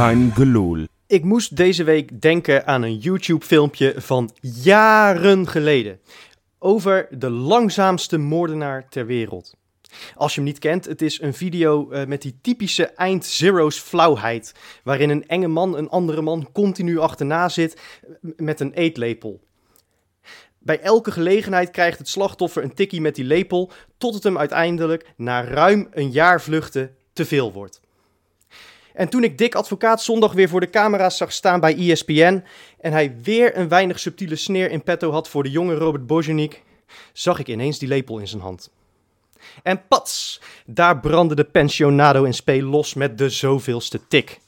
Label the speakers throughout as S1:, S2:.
S1: Geloel.
S2: Ik moest deze week denken aan een YouTube-filmpje van jaren geleden. Over de langzaamste moordenaar ter wereld. Als je hem niet kent, het is een video eh, met die typische eind zero's flauwheid. Waarin een enge man een andere man continu achterna zit met een eetlepel. Bij elke gelegenheid krijgt het slachtoffer een tikkie met die lepel, tot het hem uiteindelijk na ruim een jaar vluchten te veel wordt. En toen ik Dick Advocaat zondag weer voor de camera's zag staan bij ESPN en hij weer een weinig subtiele sneer in petto had voor de jonge Robert Bojanik, zag ik ineens die lepel in zijn hand. En pats, daar brandde de pensionado in speel los met de zoveelste tik.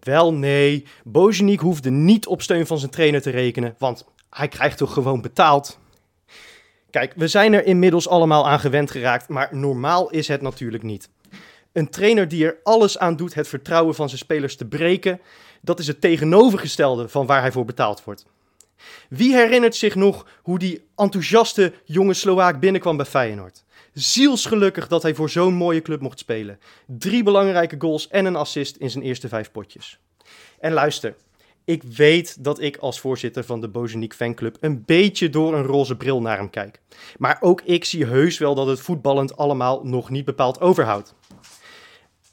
S2: Wel nee, Bojanik hoefde niet op steun van zijn trainer te rekenen, want hij krijgt toch gewoon betaald. Kijk, we zijn er inmiddels allemaal aan gewend geraakt, maar normaal is het natuurlijk niet. Een trainer die er alles aan doet het vertrouwen van zijn spelers te breken, dat is het tegenovergestelde van waar hij voor betaald wordt. Wie herinnert zich nog hoe die enthousiaste jonge Slovaak binnenkwam bij Feyenoord? Zielsgelukkig dat hij voor zo'n mooie club mocht spelen. Drie belangrijke goals en een assist in zijn eerste vijf potjes. En luister, ik weet dat ik als voorzitter van de Bozeniek fanclub een beetje door een roze bril naar hem kijk. Maar ook ik zie heus wel dat het voetballend allemaal nog niet bepaald overhoudt.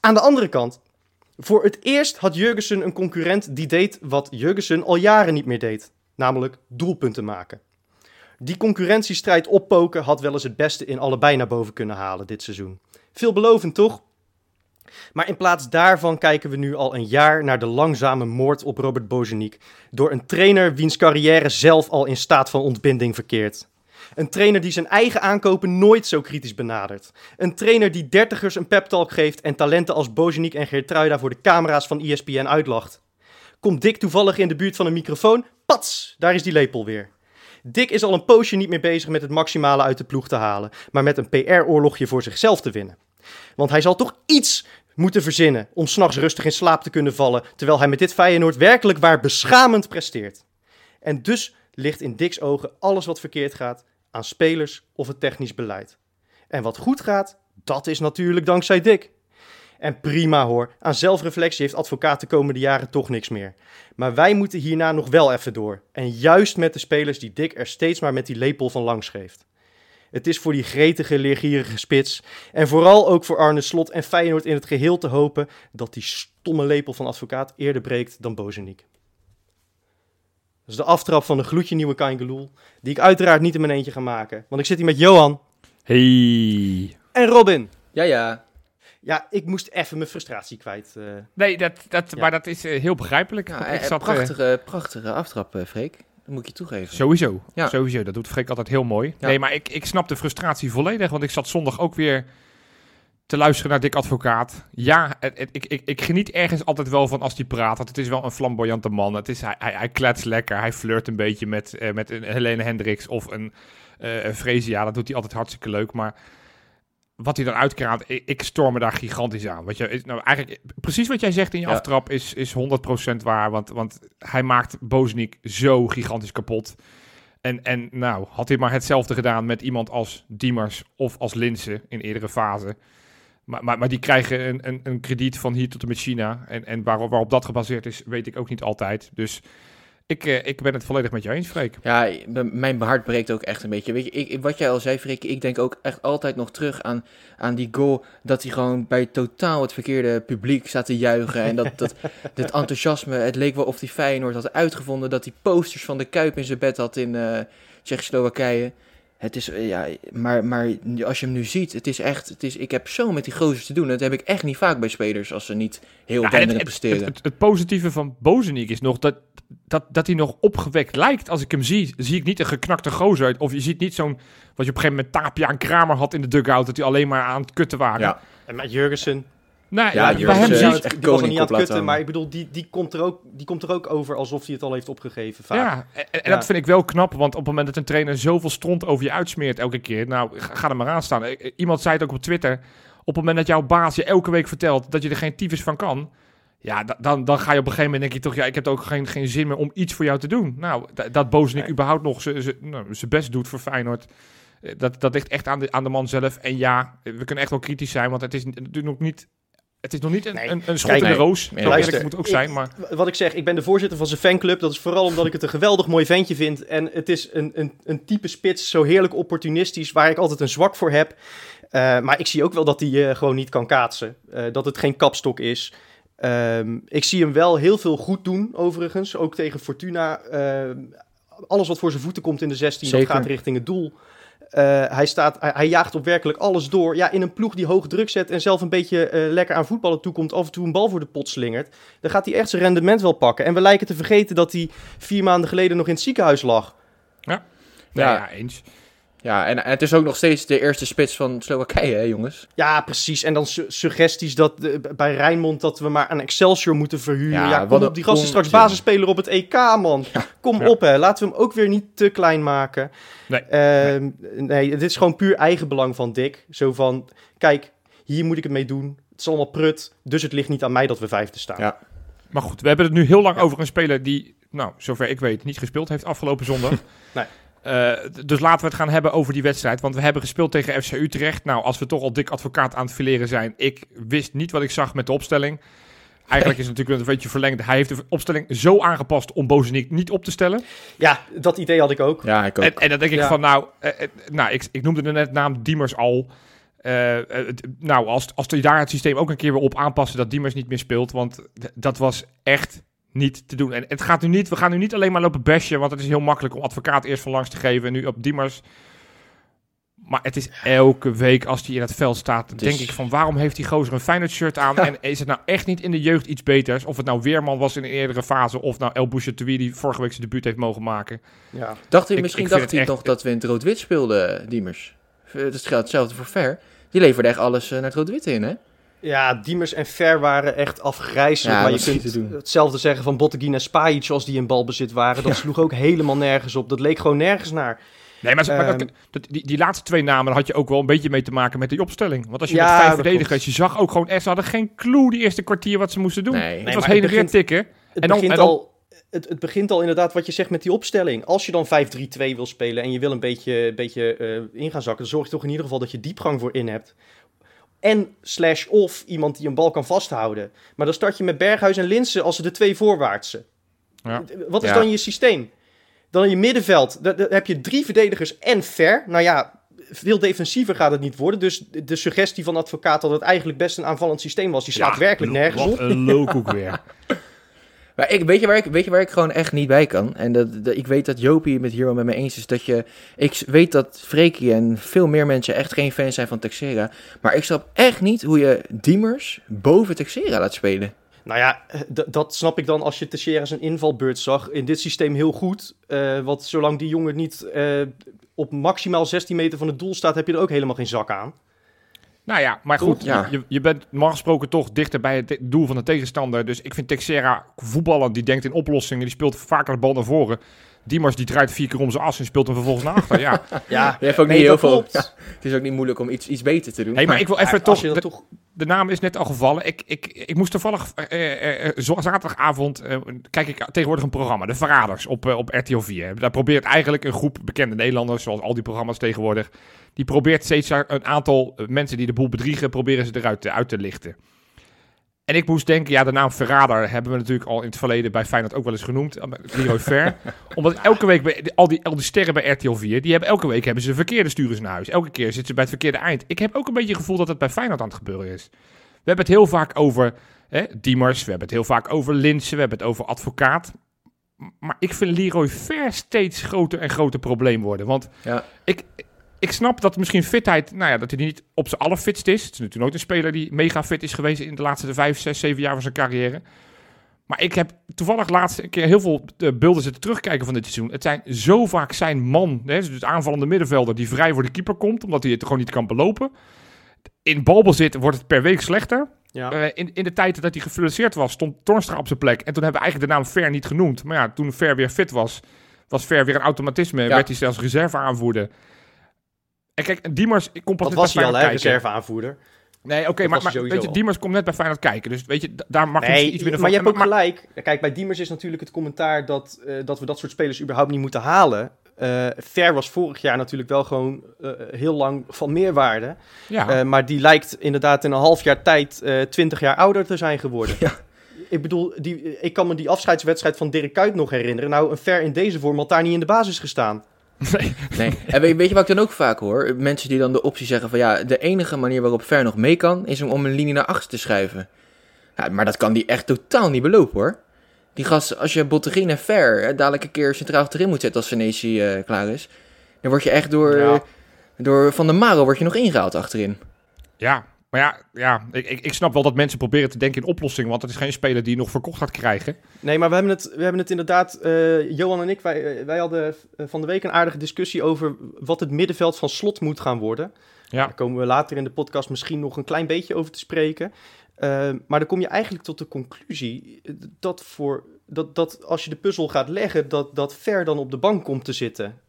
S2: Aan de andere kant, voor het eerst had Jurgensen een concurrent die deed wat Jurgensen al jaren niet meer deed, namelijk doelpunten maken. Die concurrentiestrijd oppoken had wel eens het beste in allebei naar boven kunnen halen dit seizoen. Veelbelovend toch? Maar in plaats daarvan kijken we nu al een jaar naar de langzame moord op Robert Bozeniek door een trainer wiens carrière zelf al in staat van ontbinding verkeert. Een trainer die zijn eigen aankopen nooit zo kritisch benadert. Een trainer die dertigers een peptalk geeft en talenten als Bozeniek en Geertruida voor de camera's van ESPN uitlacht. Komt Dick toevallig in de buurt van een microfoon? Pats, daar is die lepel weer. Dick is al een poosje niet meer bezig met het maximale uit de ploeg te halen, maar met een PR-oorlogje voor zichzelf te winnen. Want hij zal toch iets moeten verzinnen om s'nachts rustig in slaap te kunnen vallen, terwijl hij met dit Feyenoord werkelijk waar beschamend presteert. En dus ligt in Dick's ogen alles wat verkeerd gaat aan spelers of het technisch beleid. En wat goed gaat, dat is natuurlijk dankzij Dick. En prima hoor, aan zelfreflectie heeft advocaat de komende jaren toch niks meer. Maar wij moeten hierna nog wel even door. En juist met de spelers die Dick er steeds maar met die lepel van langs geeft. Het is voor die gretige, leergierige spits en vooral ook voor Arne Slot en Feyenoord in het geheel te hopen dat die stomme lepel van advocaat eerder breekt dan Bozeniek. Dat is de aftrap van de gloedje nieuwe Kaingeloel, die ik uiteraard niet in mijn eentje ga maken. Want ik zit hier met Johan
S3: Hey.
S2: en Robin.
S4: Ja, ja.
S2: Ja, ik moest even mijn frustratie kwijt. eh.
S3: Nee, dat, dat,
S2: Ja.
S3: maar dat is eh, heel begrijpelijk.
S4: ja eh,
S3: ik zat,
S4: prachtige, prachtige aftrap, Freek. Dat moet ik je toegeven.
S3: Sowieso,
S4: Ja.
S3: sowieso. Dat doet Freek altijd heel mooi.
S4: Ja.
S3: Nee, maar ik, ik snap de frustratie volledig, want ik zat zondag ook weer te luisteren naar Dick Advocaat. Ja, het, het- ik, ik, ik geniet ergens altijd wel van als hij praat, want het is wel een flamboyante man. Het is, hij, hij, hij klets lekker, hij flirt een beetje met, eh, met een Helene Hendricks of een eh een Fresia. Dat doet hij altijd hartstikke leuk, maar... Wat hij dan uitkraamt, ik, ik storm me daar gigantisch aan. Wat je, nou, eigenlijk, precies wat jij zegt in je
S4: Ja.
S3: aftrap is, is 100% waar. Want, want hij maakt Bozeniek zo gigantisch kapot. En, en nou, had hij maar hetzelfde gedaan met iemand als Diemers of als Linse in eerdere fase. Maar, maar, maar die krijgen een, een, een krediet van hier tot en met China. En, en waarop, waarop dat gebaseerd is, weet ik ook niet altijd. Dus ik, eh, ik ben het volledig met jou eens, Freek.
S4: Ja, mijn hart breekt ook echt een beetje. Weet je, ik, wat jij al zei, Freek, ik denk ook echt altijd nog terug aan, aan die goal. Dat hij gewoon bij totaal het verkeerde publiek staat te juichen. En dat, dat, dat enthousiasme, het leek wel of hij Feyenoord had uitgevonden. Dat hij posters van de Kuip in zijn bed had in eh Tsjechoslowakije. Het is, eh, ja, maar, maar als je hem nu ziet, het is echt, het is, ik heb zo met die gozers te doen. Dat heb ik echt niet vaak bij spelers als ze niet heel
S3: Ja,
S4: denderend
S3: het,
S4: presteren.
S3: het, het positieve van Bozeniek is nog dat, dat, dat hij nog opgewekt lijkt. Als ik hem zie, zie ik niet een geknakte gozer uit. Of je ziet niet zo'n, wat je op een gegeven moment Tapia en Kramer had in de dugout. Dat die alleen maar aan het kutten waren.
S4: ja,
S2: En met Jurgensen,
S3: Nou,
S4: Ja,
S3: ja, bij hem
S4: is
S3: zie
S4: echt
S2: die was niet aan het kutten, maar ik bedoel, die, die, komt er ook, die komt er ook over alsof hij het al heeft opgegeven vaak.
S3: Ja, en, en
S2: Ja.
S3: dat vind ik wel knap, want op het moment dat een trainer zoveel stront over je uitsmeert elke keer, nou, ga, ga er maar aan staan. Eh, Iemand zei het ook op Twitter, op het moment dat jouw baas je elke week vertelt dat je er geen tyfus van kan, ja, da- dan, dan ga je op een gegeven moment denk je toch, ja, ik heb ook geen, geen zin meer om iets voor jou te doen. Nou, da- dat Bozenik
S4: Nee.
S3: überhaupt nog zijn nou, zijn best doet voor Feyenoord, eh, dat, dat ligt echt aan de, aan de man zelf. En ja, we kunnen echt wel kritisch zijn, want het is natuurlijk nog niet Het is nog niet een,
S2: Nee.
S3: een, een schot in de roos.
S4: nee,
S3: Zo
S2: luister,
S3: eerlijk moet ook zijn, maar...
S2: Wat ik zeg, ik ben de voorzitter van zijn fanclub. Dat is vooral omdat ik het een geweldig mooi ventje vind. En het is een, een, een type spits, zo heerlijk opportunistisch, waar ik altijd een zwak voor heb. Eh, maar ik zie ook wel dat hij eh, gewoon niet kan kaatsen. Eh, dat het geen kapstok is. Ehm, ik zie hem wel heel veel goed doen, overigens. Ook tegen Fortuna. Ehm, alles wat voor zijn voeten komt in de 16, dat gaat richting het doel. Eh, hij, staat, hij, hij jaagt op werkelijk alles door. Ja, in een ploeg die hoog druk zet en zelf een beetje eh, lekker aan voetballen toekomt, af en toe een bal voor de pot slingert, dan gaat hij echt zijn rendement wel pakken. En we lijken te vergeten dat hij vier maanden geleden nog in het ziekenhuis lag.
S3: Nee,
S4: Ja.
S3: ja, eens.
S4: Ja, en, en het is ook nog steeds de eerste spits van Slowakije, hè, jongens?
S2: Ja, precies. En dan su- suggesties dat eh, bij Rijnmond dat we maar een Excelsior moeten verhuren.
S4: Ja,
S2: Ja,
S4: wat
S2: kom op, die gast is straks basisspeler op het EK, man. Kom
S3: Ja.
S2: op, hè. Laten we hem ook weer niet te klein maken.
S3: Nee.
S2: Ehm, nee, dit is gewoon puur eigenbelang van Dick. Zo van, kijk, hier moet ik het mee doen. Het is allemaal prut, dus het ligt niet aan mij dat we vijfde staan.
S4: Ja.
S3: Maar goed, we hebben het nu heel lang over een speler die, nou, zover ik weet, niet gespeeld heeft afgelopen zondag.
S2: Nee.
S3: Eh, dus laten we het gaan hebben over die wedstrijd. Want we hebben gespeeld tegen FC Utrecht. Nou, als we toch al dik advocaat aan het fileren zijn. Ik wist niet wat ik zag met de opstelling. Eigenlijk is het natuurlijk een beetje verlengd. Hij heeft de opstelling zo aangepast om Bozenik niet op te stellen.
S2: Ja, dat idee had ik ook.
S4: Ja, ik ook.
S3: En, en dan denk ik
S2: Ja.
S3: van, nou, eh, eh, nou ik, ik noemde er net naam Diemers al. Het- nou, als, als je daar het systeem ook een keer weer op aanpassen dat Diemers niet meer speelt. Want dat was echt niet te doen. En het gaat nu niet, we gaan nu niet alleen maar lopen bashen, want het is heel makkelijk om advocaat eerst van langs te geven en nu op Diemers. Maar het is elke week als hij in het veld staat, denk ik van waarom heeft die gozer een Feyenoord shirt aan? En is het nou echt niet in de jeugd iets beters? Of het nou Weerman was in een eerdere fase, of nou El Bouchatoui die vorige week zijn debuut heeft mogen maken.
S2: Ja.
S4: Dacht hij,
S3: Ik-
S4: misschien
S3: ik
S4: dacht hij
S3: echt-
S4: nog dat we in het rood-wit speelden, Diemers. Eh, Dat geldt hetzelfde voor Ver. Die leverde echt alles eh, naar het rood-wit in, hè?
S2: Ja, Diemers en Ver waren echt afgrijzelijk.
S4: Ja,
S2: maar je
S4: dat is niet
S2: kunt
S4: te doen.
S2: hetzelfde zeggen van Botteguin en Spajic als die in balbezit waren. Dat sloeg ook helemaal nergens op. Dat leek gewoon nergens naar.
S3: Nee, maar, maar dat-
S2: Ehm,
S3: dat- die, die laatste twee namen daar had je ook wel een beetje mee te maken met die opstelling. Want als je
S2: Ja,
S3: met vijf
S2: dat
S3: verdedigers, je zag ook gewoon echt, ze hadden geen clue die eerste kwartier wat ze moesten doen.
S4: Nee.
S3: het
S2: Nee,
S3: was heen
S2: het
S3: en weer
S2: begint-
S3: tikken.
S2: Het,
S3: En dan-
S2: begint
S3: en dan-
S2: al, het, het begint al inderdaad wat je zegt met die opstelling. Als je dan 5-3-2 wil spelen en je wil een beetje, beetje eh, in gaan zakken, dan zorg je toch in ieder geval dat je diepgang voor in hebt. En slash of iemand die een bal kan vasthouden. Maar dan start je met Berghuis en Linsen als de twee voorwaartse.
S3: Ja.
S2: Wat is
S4: Ja.
S2: dan je systeem? Dan in je middenveld, dan, heb je drie verdedigers en ver. Nou ja, veel defensiever gaat het niet worden. Dus de, suggestie van advocaat dat het eigenlijk best een aanvallend systeem was, die slaat
S3: Ja,
S2: werkelijk nergens op.
S3: Wat een lulkoek weer.
S4: Maar ik, weet, je waar ik, weet je waar ik gewoon echt niet bij kan? En dat, ik weet dat Jopie het hier wel met me eens is. Dat je, ik weet dat Freekie en veel meer mensen echt geen fan zijn van Texera. Maar ik snap echt niet hoe je Diemers boven Texera laat spelen.
S2: Nou ja, dat snap ik dan als je Teixeira zijn invalbeurt zag. In dit systeem heel goed. Eh, want zolang die jongen niet eh, op maximaal 16 meter van het doel staat, heb je er ook helemaal geen zak aan.
S3: Nou ja, maar goed?
S4: Ja.
S3: je, je bent normaal gesproken toch dichter bij het doel van de tegenstander. Dus ik vind Texera voetballen, die denkt in oplossingen, die speelt vaker de bal naar voren. Diemers die draait vier keer om zijn as en speelt hem vervolgens naar achter. Ja,
S2: Ja,
S4: Je hebt ook
S2: nee,
S4: niet heel veel. Ja, het is ook niet moeilijk om iets, iets beter te doen.
S3: hey, maar ik wil even
S2: Ja,
S3: toch, de,
S2: toch...
S3: de naam is net al gevallen. Ik, ik, ik moest toevallig, eh, eh, eh, zaterdagavond, eh, kijk ik tegenwoordig een programma, De Verraders, op, op RTL 4. Daar probeert eigenlijk een groep bekende Nederlanders, zoals al die programma's tegenwoordig, die probeert steeds een aantal mensen die de boel bedriegen, proberen ze eruit uit te lichten. En ik moest denken, ja, de naam Verrader hebben we natuurlijk al in het verleden bij Feyenoord ook wel eens genoemd. eh, Leroy Ver. Omdat elke week, bij, al, die, al die sterren bij RTL 4, die hebben elke week hebben ze verkeerde sturen naar huis. Elke keer zitten ze bij het verkeerde eind. Ik heb ook een beetje het gevoel dat het bij Feyenoord aan het gebeuren is. We hebben het heel vaak over hè, Diemers, we hebben het heel vaak over Linsen, we hebben het over advocaat. Maar ik vind Leroy Ver steeds groter en groter probleem worden. Want
S4: Ja.
S3: ik, ik snap dat misschien fitheid, nou ja, dat hij niet op zijn allerfitst is. Het is natuurlijk nooit een speler die mega fit is geweest in de laatste vijf, zes, zeven jaar van zijn carrière. Maar ik heb toevallig laatst een keer heel veel eh, beelden zitten terugkijken van dit seizoen. Het zijn zo vaak zijn man, hè, dus aanvallende middenvelder, die vrij voor de keeper komt, omdat hij het gewoon niet kan belopen. In balbezit wordt het per week slechter.
S2: Ja.
S3: Eh, in, in de tijd dat hij gefluenceerd was, stond Tornstra op zijn plek. En toen hebben we eigenlijk de naam Ver niet genoemd. Maar ja, toen Ver weer fit was, was Ver weer een automatisme. En
S4: Ja.
S3: werd hij zelfs reserve aanvoerder. En kijk, Diemers ik kom pas
S2: Dat
S3: net
S2: was
S3: bij
S2: hij al,
S3: Feyenoord
S2: hè,
S3: kijken.
S2: reserveaanvoerder.
S3: Nee, oké, maar, weet je,
S2: al.
S3: Diemers komt net bij Feyenoord kijken. Dus weet je, daar mag je
S2: Nee,
S3: iets binnen
S2: maar je hebt ook gelijk. Kijk, bij Diemers is natuurlijk het commentaar dat, eh, dat we dat soort spelers überhaupt niet moeten halen. Eh Ver was vorig jaar natuurlijk wel gewoon eh, heel lang van meerwaarde.
S3: Ja,
S2: Eh, maar die lijkt inderdaad in een half jaar tijd eh 20 jaar ouder te zijn geworden.
S4: Ja.
S2: Ik bedoel, die, ik kan me die afscheidswedstrijd van Dirk Kuyt nog herinneren. Nou, een Ver in deze vorm had daar niet in de basis gestaan.
S3: nee.
S4: Nee. En weet, weet je wat ik dan ook vaak hoor? Mensen die dan de optie zeggen van ja, de enige manier waarop Ver nog mee kan, is om, om een linie naar achter te schuiven. Ja, maar dat kan die echt totaal niet belopen hoor. Die gast, als je Bottegien en Ver hè, dadelijk een keer centraal achterin moet zetten als Senesi eh, klaar is, dan word je echt door,
S2: Ja.
S4: door Van der Maro word je nog ingehaald achterin.
S3: ja. Maar ja, ja ik, ik, ik snap wel dat mensen proberen te denken in oplossingen, want het is geen speler die je nog verkocht gaat krijgen.
S2: Nee, maar we hebben het, we hebben het inderdaad, eh, Johan en ik, wij, eh, wij hadden eh, van de week een aardige discussie over wat het middenveld van slot moet gaan worden.
S3: Ja,
S2: Daar komen we later in de podcast misschien nog een klein beetje over te spreken. Maar dan kom je eigenlijk tot de conclusie dat, voor, dat, dat als je de puzzel gaat leggen, dat, dat Ver dan op de bank komt te zitten.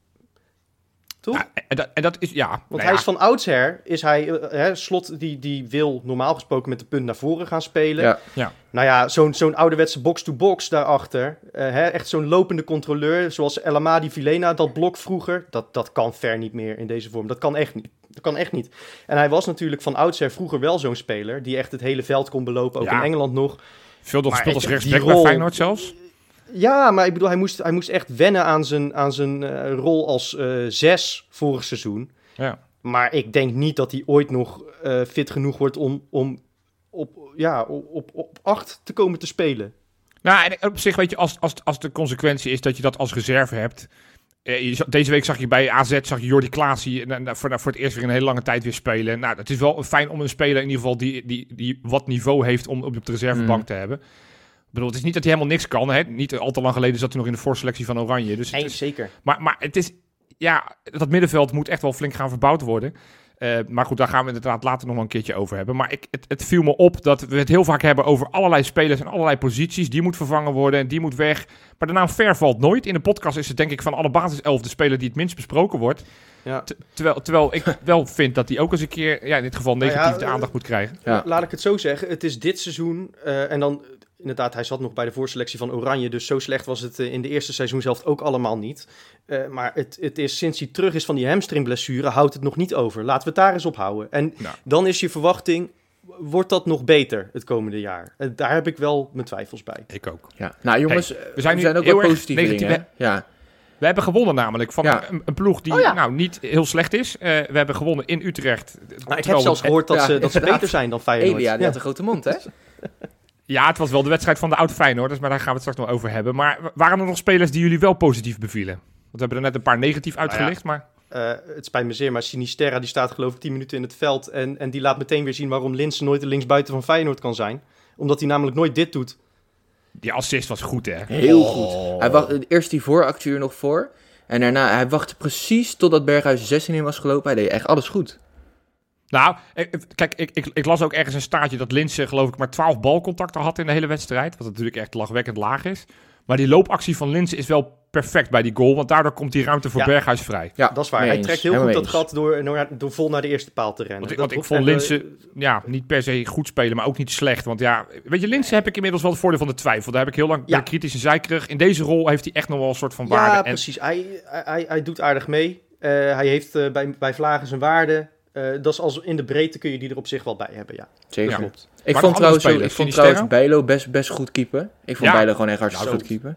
S2: Toch?
S3: Ja, en, dat, en dat is, ja.
S2: Want
S3: nou
S2: hij
S3: ja,
S2: is van oudsher, is hij, eh, hè, Slot die, die wil normaal gesproken met de punt naar voren gaan spelen.
S4: Ja.
S3: Ja.
S2: Nou ja, zo'n zo'n ouderwetse box-to-box daarachter. eh, hè, echt zo'n lopende controleur, zoals El Amadi Vilena, dat blok vroeger. Dat, dat kan ver niet meer in deze vorm. Dat kan echt niet. Dat kan echt niet. En hij was natuurlijk van oudsher vroeger wel zo'n speler, die echt het hele veld kon belopen, ook
S3: Ja.
S2: in Engeland nog.
S3: veel nog
S2: maar
S3: gespeeld als rechtsback bij Feyenoord zelfs.
S2: Ja, maar ik bedoel, hij moest, hij moest echt wennen aan zijn, aan zijn eh, rol als eh, zes vorig seizoen.
S3: Ja.
S2: Maar ik denk niet dat hij ooit nog eh, fit genoeg wordt om, om op, ja, op, op, acht te komen te spelen.
S3: Nou, en op zich weet je, als, als, als de consequentie is dat je dat als reserve hebt. Deze week zag je bij AZ zag je Jordi Klaasie nou, voor, voor het eerst weer een hele lange tijd weer spelen. Nou, het is wel fijn om een speler in ieder geval die, die, die wat niveau heeft om op de reservebank
S4: Mm.
S3: te hebben. Bedoel, het is niet dat hij helemaal niks kan. Hè? Niet al te lang geleden zat hij nog in de voorselectie van Oranje. Dus het
S2: Nee,
S3: is,
S2: zeker.
S3: maar, maar het is, ja, dat middenveld moet echt wel flink gaan verbouwd worden. Eh, maar goed, daar gaan we inderdaad later nog wel een keertje over hebben. Maar ik, het, het viel me op dat we het heel vaak hebben over allerlei spelers en allerlei posities. Die moet vervangen worden en die moet weg. Maar de naam Ver valt nooit. In de podcast is het denk ik van alle basiself de speler die het minst besproken wordt.
S2: Ja.
S3: Terwijl, terwijl ik wel vind dat hij ook eens een keer, ja, in dit geval
S2: Nou ja,
S3: negatief de
S2: eh,
S3: aandacht moet krijgen.
S4: Ja.
S2: Laat ik het zo zeggen. Het is dit seizoen. eh, en dan, inderdaad, hij zat nog bij de voorselectie van Oranje. Dus zo slecht was het eh, in de eerste seizoen zelf ook allemaal niet. Eh, maar het, het is sinds hij terug is van die hamstringblessure, houdt het nog niet over. Laten we het daar eens op houden. En dan is je verwachting, wordt dat nog beter het komende jaar? En daar heb ik wel mijn twijfels bij.
S3: Ik ook.
S4: Ja. Nou jongens,
S3: Hey,
S4: we
S3: we
S4: zijn,
S3: zijn nu
S4: ook
S3: heel
S4: wel
S3: negatief,
S4: dingen. hè? Ja.
S3: We hebben gewonnen namelijk van
S4: Ja.
S3: een, een ploeg die
S2: Oh ja.
S3: nou, niet heel slecht is. Eh, we hebben gewonnen in Utrecht.
S2: Maar ik heb
S3: we-
S2: zelfs gehoord dat,
S4: ja,
S2: ze, dat ze beter zijn dan Feyenoord.
S4: Elia, die had een grote mond hè?
S3: Ja, het was wel de wedstrijd van de oud Feyenoorders, maar daar gaan we het straks nog over hebben. Maar waren er nog spelers die jullie wel positief bevielen? Want we hebben er net een paar negatief
S2: Nou ja.
S3: uitgelicht, maar...
S2: Eh, het spijt me zeer, maar Sinisterra die staat geloof ik 10 minuten in het veld. En, en die laat meteen weer zien waarom Linsen nooit de linksbuiten van Feyenoord kan zijn. Omdat hij namelijk nooit dit doet.
S3: Die assist was goed, hè?
S4: Heel
S2: Oh.
S4: goed. Hij wacht, eerst die vooractuur nog voor. En daarna, hij wachtte precies totdat Berghuis de 16 in was gelopen. Hij deed echt alles goed.
S3: Nou, kijk, ik, ik, ik las ook ergens een staartje dat Linse geloof ik maar 12 balcontacten had in de hele wedstrijd. Wat natuurlijk echt lachwekkend laag is. Maar die loopactie van Linse is wel perfect bij die goal, want daardoor komt die ruimte voor
S2: Ja.
S3: Berghuis vrij.
S4: Ja,
S2: Dat is waar. Hij trekt heel goed dat gat door, door, door vol naar de eerste paal te rennen.
S3: Want ik, want ik vond Linse ja, niet per se goed spelen, maar ook niet slecht. Want ja, weet je, Linse heb ik inmiddels wel het voordeel van de twijfel. Daar heb ik heel lang
S2: Ja.
S3: kritisch en zeikerig. In deze rol heeft hij echt nog wel een soort van waarde.
S2: Ja,
S3: en,
S2: precies. Hij, hij, hij, hij doet aardig mee. Eh, hij heeft eh, bij, bij Vlagen zijn waarde. Eh, dat is als in de breedte kun je die er op zich wel bij hebben, ja.
S4: Zeker.
S3: Ja.
S2: Klopt.
S4: Ik vond trouwens, ik vond trouwens Bijlo best, best goed keeper. Ik vond
S3: Ja.
S4: Bijlo gewoon echt hartstikke goed keeper.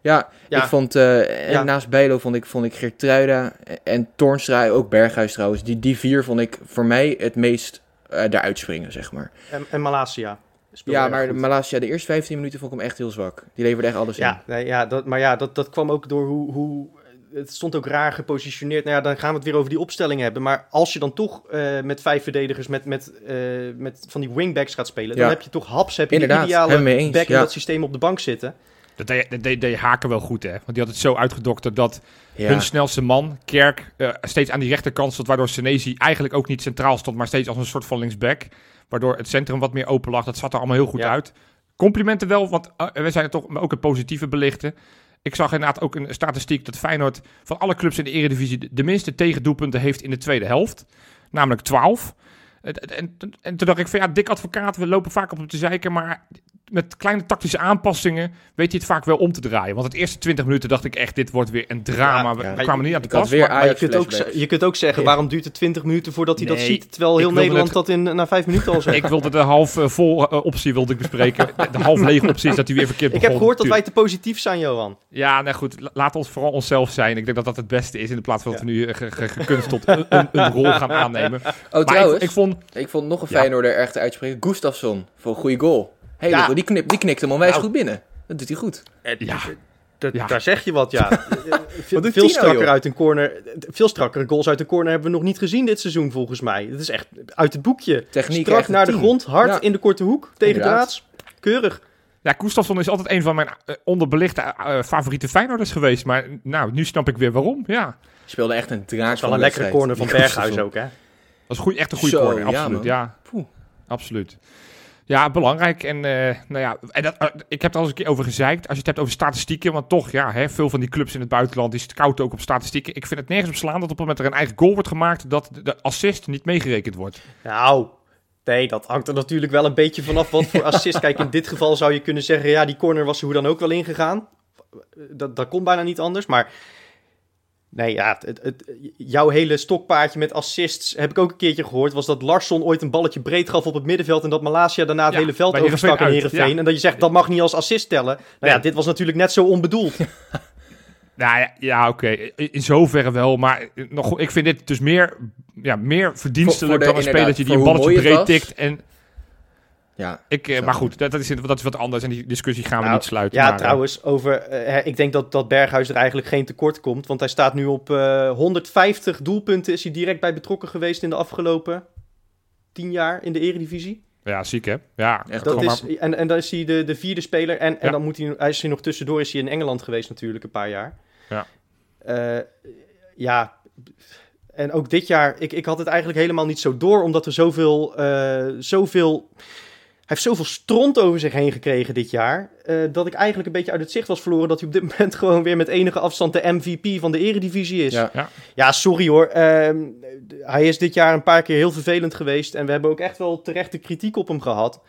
S4: Ja,
S2: Ja.
S4: ik vond, eh, en
S2: Ja.
S4: naast Bijlo vond ik, vond ik Geertruida en Toornstra, ook Berghuis trouwens. Die, die vier vond ik voor mij het meest eh eruit springen, zeg maar.
S2: En, en Malasia.
S4: Ja, maar
S2: goed.
S4: Malasia, de eerste 15 minuten vond ik hem echt heel zwak. Die leverde echt alles in.
S2: Ja, nee, ja dat, maar ja, dat, dat kwam ook door hoe, hoe... Het stond ook raar gepositioneerd. Nou ja, dan gaan we het weer over die opstelling hebben. Maar als je dan toch eh, met vijf verdedigers met, met, eh, met van die wingbacks gaat spelen...
S4: Ja.
S2: dan heb je toch haps, heb je
S4: Inderdaad,
S2: de ideale
S4: eens,
S2: back in
S4: ja.
S2: dat systeem op de bank zitten.
S3: Dat deed, dat deed, deed Haken wel goed, hè? Want die had het zo uitgedokterd dat
S4: Ja.
S3: hun snelste man, Kerk, eh, steeds aan die rechterkant stond. Waardoor Senesi eigenlijk ook niet centraal stond, maar steeds als een soort van linksback. Waardoor het centrum wat meer open lag. Dat zat er allemaal heel goed
S2: Ja.
S3: uit. Complimenten wel, want we zijn er toch ook het positieve belichten. Ik zag inderdaad ook een statistiek dat Feyenoord van alle clubs in de Eredivisie de, minste tegendoelpunten heeft in de tweede helft. Namelijk 12. En, en, en toen dacht ik van ja, dik advocaat, we lopen vaak op hem te maar met kleine tactische aanpassingen weet hij het vaak wel om te draaien. Want het eerste 20 minuten dacht ik echt, dit wordt weer een drama.
S2: Ja,
S3: we
S4: ja.
S3: we kwamen niet aan de
S4: Ik
S3: pas.
S4: weer
S3: maar-
S2: Maar je kunt, ook, je kunt ook zeggen,
S4: Ja.
S2: waarom duurt het 20 minuten voordat hij dat ziet? Terwijl heel
S3: ik
S2: Nederland
S3: het-
S2: dat in, na vijf minuten al zegt.
S3: ik wilde de half eh, vol eh, optie wilde ik bespreken. De, de half lege optie is dat hij weer verkeerd
S2: Ik
S3: begon.
S2: heb gehoord dat wij te positief zijn, Johan.
S3: Ja, nou goed, la- laat ons vooral onszelf zijn. Ik denk dat dat het beste is in plaats van dat we nu eh, ge- ge- gekunsteld een, een, een rol gaan aannemen.
S4: Oh,
S3: Maar
S4: trouwens,
S3: ik, ik vond,
S4: ik vond nog een
S3: Ja.
S4: Feyenoorder echt uitspreken. Gustafsson, voor een goede goal.
S2: Ja.
S4: goed. Die, knip, die knikt hem onwijs
S2: Nou.
S4: goed binnen. Dat doet hij goed.
S3: Ja.
S2: Dat-
S3: Ja.
S2: Daar zeg je wat, ja. Eh, veel
S4: doet
S2: veel
S4: Tino,
S2: strakker
S4: joh?
S2: uit een corner. Veel strakkere goals uit de corner hebben we nog niet gezien dit seizoen, volgens mij. Het is echt uit het boekje.
S4: Techniek
S2: Strak naar de grond, hard
S4: Ja.
S2: in de korte hoek, tegen de
S4: Inderdaad.
S2: raads. Keurig.
S3: ja, Gustafsson is altijd een van mijn eh, onderbelichte eh, favoriete Feyenoorders geweest. Maar nou, nu snap ik weer waarom. Ja,
S4: Speelde echt een draak
S2: Dat
S4: van
S2: een lekkere corner van Berghuis ook, hè?
S3: dat is echt een goede
S4: Zo,
S3: corner.
S4: ja,
S3: Absoluut, ja.
S4: Poeh.
S3: Absoluut. Ja, belangrijk. En, eh, nou ja, en dat, eh, ik heb het al eens een keer over gezeikt. Als je het hebt over statistieken. Want toch, ja, hè, veel van die clubs in het buitenland die scouten ook op statistieken. Ik vind het nergens op slaan dat op het moment er een eigen goal wordt gemaakt, dat de assist niet meegerekend wordt.
S2: Nou, nee, dat hangt er natuurlijk wel een beetje vanaf wat voor assist. Kijk, in dit geval zou je kunnen zeggen, ja, die corner was er hoe dan ook wel ingegaan. Dat, dat kon bijna niet anders, maar... Nee, ja, het, het, jouw hele stokpaardje met assists heb ik ook een keertje gehoord. Was dat Larsson ooit een balletje breed gaf op het middenveld. En dat Malasia daarna het
S3: Ja,
S2: hele veld overstak in
S3: ja.
S2: En dat je zegt, dat mag niet als assist tellen. Nou ja, dit was natuurlijk net zo onbedoeld.
S3: Nou ja, ja oké. In- In zoverre wel. Maar nog, ik vind dit dus meer, ja, meer verdienstelijk
S4: Voor- voor
S3: dan een spelertje die een balletje breed tikt. En
S4: Ja,
S3: ik, eh, maar goed, dat, dat, is, dat is wat anders. En die discussie gaan we
S2: Nou,
S3: niet sluiten.
S2: Ja,
S3: maar, eh,
S2: trouwens, over, eh, ik denk dat, dat Berghuis er eigenlijk geen tekort komt. Want hij staat nu op eh 150 doelpunten. Is hij direct bij betrokken geweest in de afgelopen 10 jaar in de eredivisie.
S3: Ja, ziek hè? Ja,
S4: Echt
S2: Dat is,
S3: maar.
S2: en, en dan is hij de, de vierde speler. En, en
S3: Ja.
S2: dan moet hij, hij is hier nog tussendoor, is hij in Engeland geweest natuurlijk een paar jaar.
S3: Ja.
S2: Eh, ja, en ook dit jaar, ik, ik had het eigenlijk helemaal niet zo door, omdat er zoveel, eh, zoveel... Hij heeft zoveel stront over zich heen gekregen dit jaar, eh, dat ik eigenlijk een beetje uit het zicht was verloren dat hij op dit moment gewoon weer met enige afstand de MVP van de eredivisie is.
S4: ja.
S3: Ja.
S2: Ja, sorry hoor. Ehm, hij is dit jaar een paar keer heel vervelend geweest. En we hebben ook echt wel terechte kritiek op hem gehad.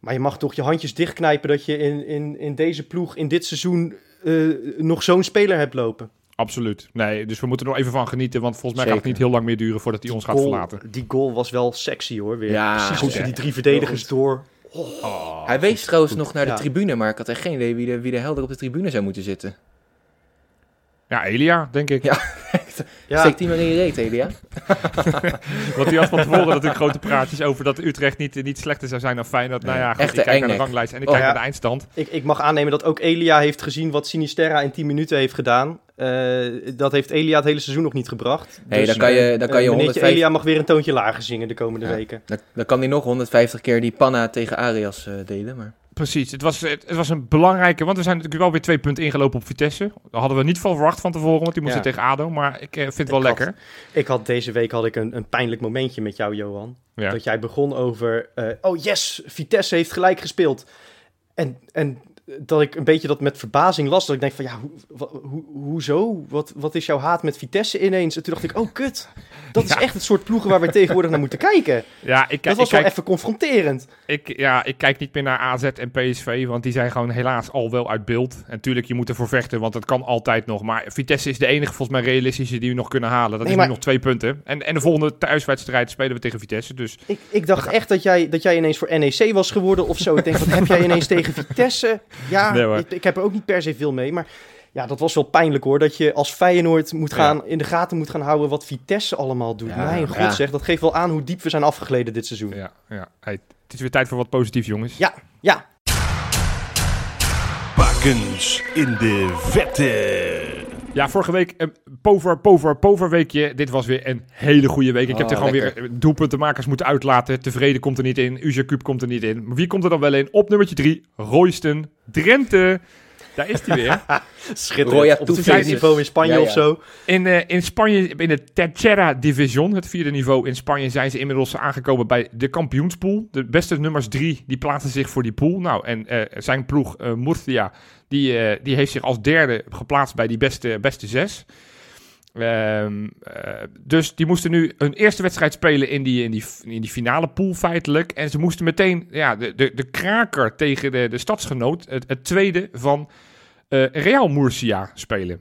S2: Maar je mag toch je handjes dichtknijpen dat je in, in, in deze ploeg, in dit seizoen, eh, nog zo'n speler hebt lopen.
S3: Absoluut. Nee, dus we moeten er nog even van genieten. Want volgens mij gaat het niet heel lang meer duren voordat hij ons gaat verlaten.
S2: Die goal was wel sexy hoor. Weer.
S4: Ja,
S2: Precies
S4: goed,
S2: tussen die drie verdedigers door.
S3: Oh,
S4: Hij wees trouwens
S2: goed.
S4: nog naar de
S2: Ja.
S4: tribune, maar ik had echt geen idee wie de, wie de helder op de tribune zou moeten zitten.
S3: Ja, Elia, denk ik.
S4: Ja.
S2: Ja,
S4: Steekt die maar in je reet, Elia.
S3: Want die had van tevoren natuurlijk grote praatjes over dat Utrecht niet, niet slechter zou zijn dan Feyenoord. Nou ja, goed,
S4: Echte
S3: ik kijk naar de ranglijst en ik
S4: Oh,
S3: kijk
S2: ja.
S3: naar de eindstand.
S2: ik, ik mag aannemen dat ook Elia heeft gezien wat Sinisterra in 10 minuten heeft gedaan. Eh, dat heeft Elia het hele seizoen nog niet gebracht.
S4: Hey,
S2: Dus,
S4: dan kan je, dan
S2: eh,
S4: kan je
S2: meneertje
S4: 150,
S2: Elia mag weer een toontje lager zingen de komende
S4: Ja.
S2: weken.
S4: dan, dan kan hij nog 150 keer die panna tegen Arias eh, delen. Maar...
S3: Precies, het was, het, het was een belangrijke, want we zijn natuurlijk wel weer twee punten ingelopen op Vitesse. Dat hadden we niet van verwacht van tevoren, want die moesten
S2: Ja.
S3: tegen ADO. Maar ik eh, vind het wel
S2: Ik had-
S3: lekker.
S2: Ik had deze week had ik een, een pijnlijk momentje met jou, Johan.
S3: Ja.
S2: Dat jij begon over, eh, oh yes, Vitesse heeft gelijk gespeeld. En, en dat ik een beetje dat met verbazing las. Dat ik denk van, ja, hoe, hoezo? Wat, wat is jouw haat met Vitesse ineens? En toen dacht ik, oh kut. Dat is
S3: Ja.
S2: echt het soort ploegen waar we tegenwoordig naar moeten kijken.
S3: Ja, ik,
S2: Dat
S3: ik,
S2: was wel
S3: kijk,
S2: even confronterend.
S3: ik, ja, ik kijk niet meer naar AZ en PSV, want die zijn gewoon helaas al wel uit beeld. En tuurlijk, je moet ervoor vechten, want het kan altijd nog. Maar Vitesse is de enige volgens mij realistische die we nog kunnen halen. Dat
S2: Nee,
S3: is
S2: maar-
S3: nu nog twee punten. En, en de volgende thuiswedstrijd spelen we tegen Vitesse. Dus
S2: Ik, ik dacht echt dat jij, dat jij ineens voor NEC was geworden of zo. Ik denk, wat heb jij ineens tegen Vitesse? Ja,
S3: Nee,
S2: ik, ik heb er ook niet per se veel mee. Maar ja, dat was wel pijnlijk hoor. Dat je als Feyenoord moet gaan, in de gaten moet gaan houden wat Vitesse allemaal doet.
S4: Ja,
S2: Mijn god
S4: ja.
S2: zeg, dat geeft wel aan hoe diep we zijn afgegleden dit seizoen.
S3: ja, ja. Hey, het is weer tijd voor wat positief, jongens.
S2: Ja, ja.
S1: Bakens in de vette.
S3: Ja, vorige week een pover, pover, pover weekje. Dit was weer een hele goede week. Ik heb
S4: Oh,
S3: er gewoon
S4: lekker.
S3: weer doelpuntenmakers moeten uitlaten. Tevreden komt er niet in. Uja Kuip komt er niet in. Maar wie komt er dan wel in? Op nummertje drie, Royston Drenthe. Daar is hij weer.
S2: Schitterend.
S4: Roya
S2: Op het tweede niveau in Spanje
S4: Ja, ja.
S2: of zo.
S3: In, eh, in Spanje, in de Tercera Division, het vierde niveau in Spanje, zijn ze inmiddels aangekomen bij de kampioenspool. De beste nummers drie, die plaatsen zich voor die pool. Nou, en eh, zijn ploeg eh Murcia, die, eh, die heeft zich als derde geplaatst bij die beste, beste zes. Ehm, eh, dus die moesten nu hun eerste wedstrijd spelen in die, in die, in die finale pool feitelijk. En ze moesten meteen ja, de, de, de kraker tegen de, de stadsgenoot, het, het tweede van eh, Real Murcia, spelen.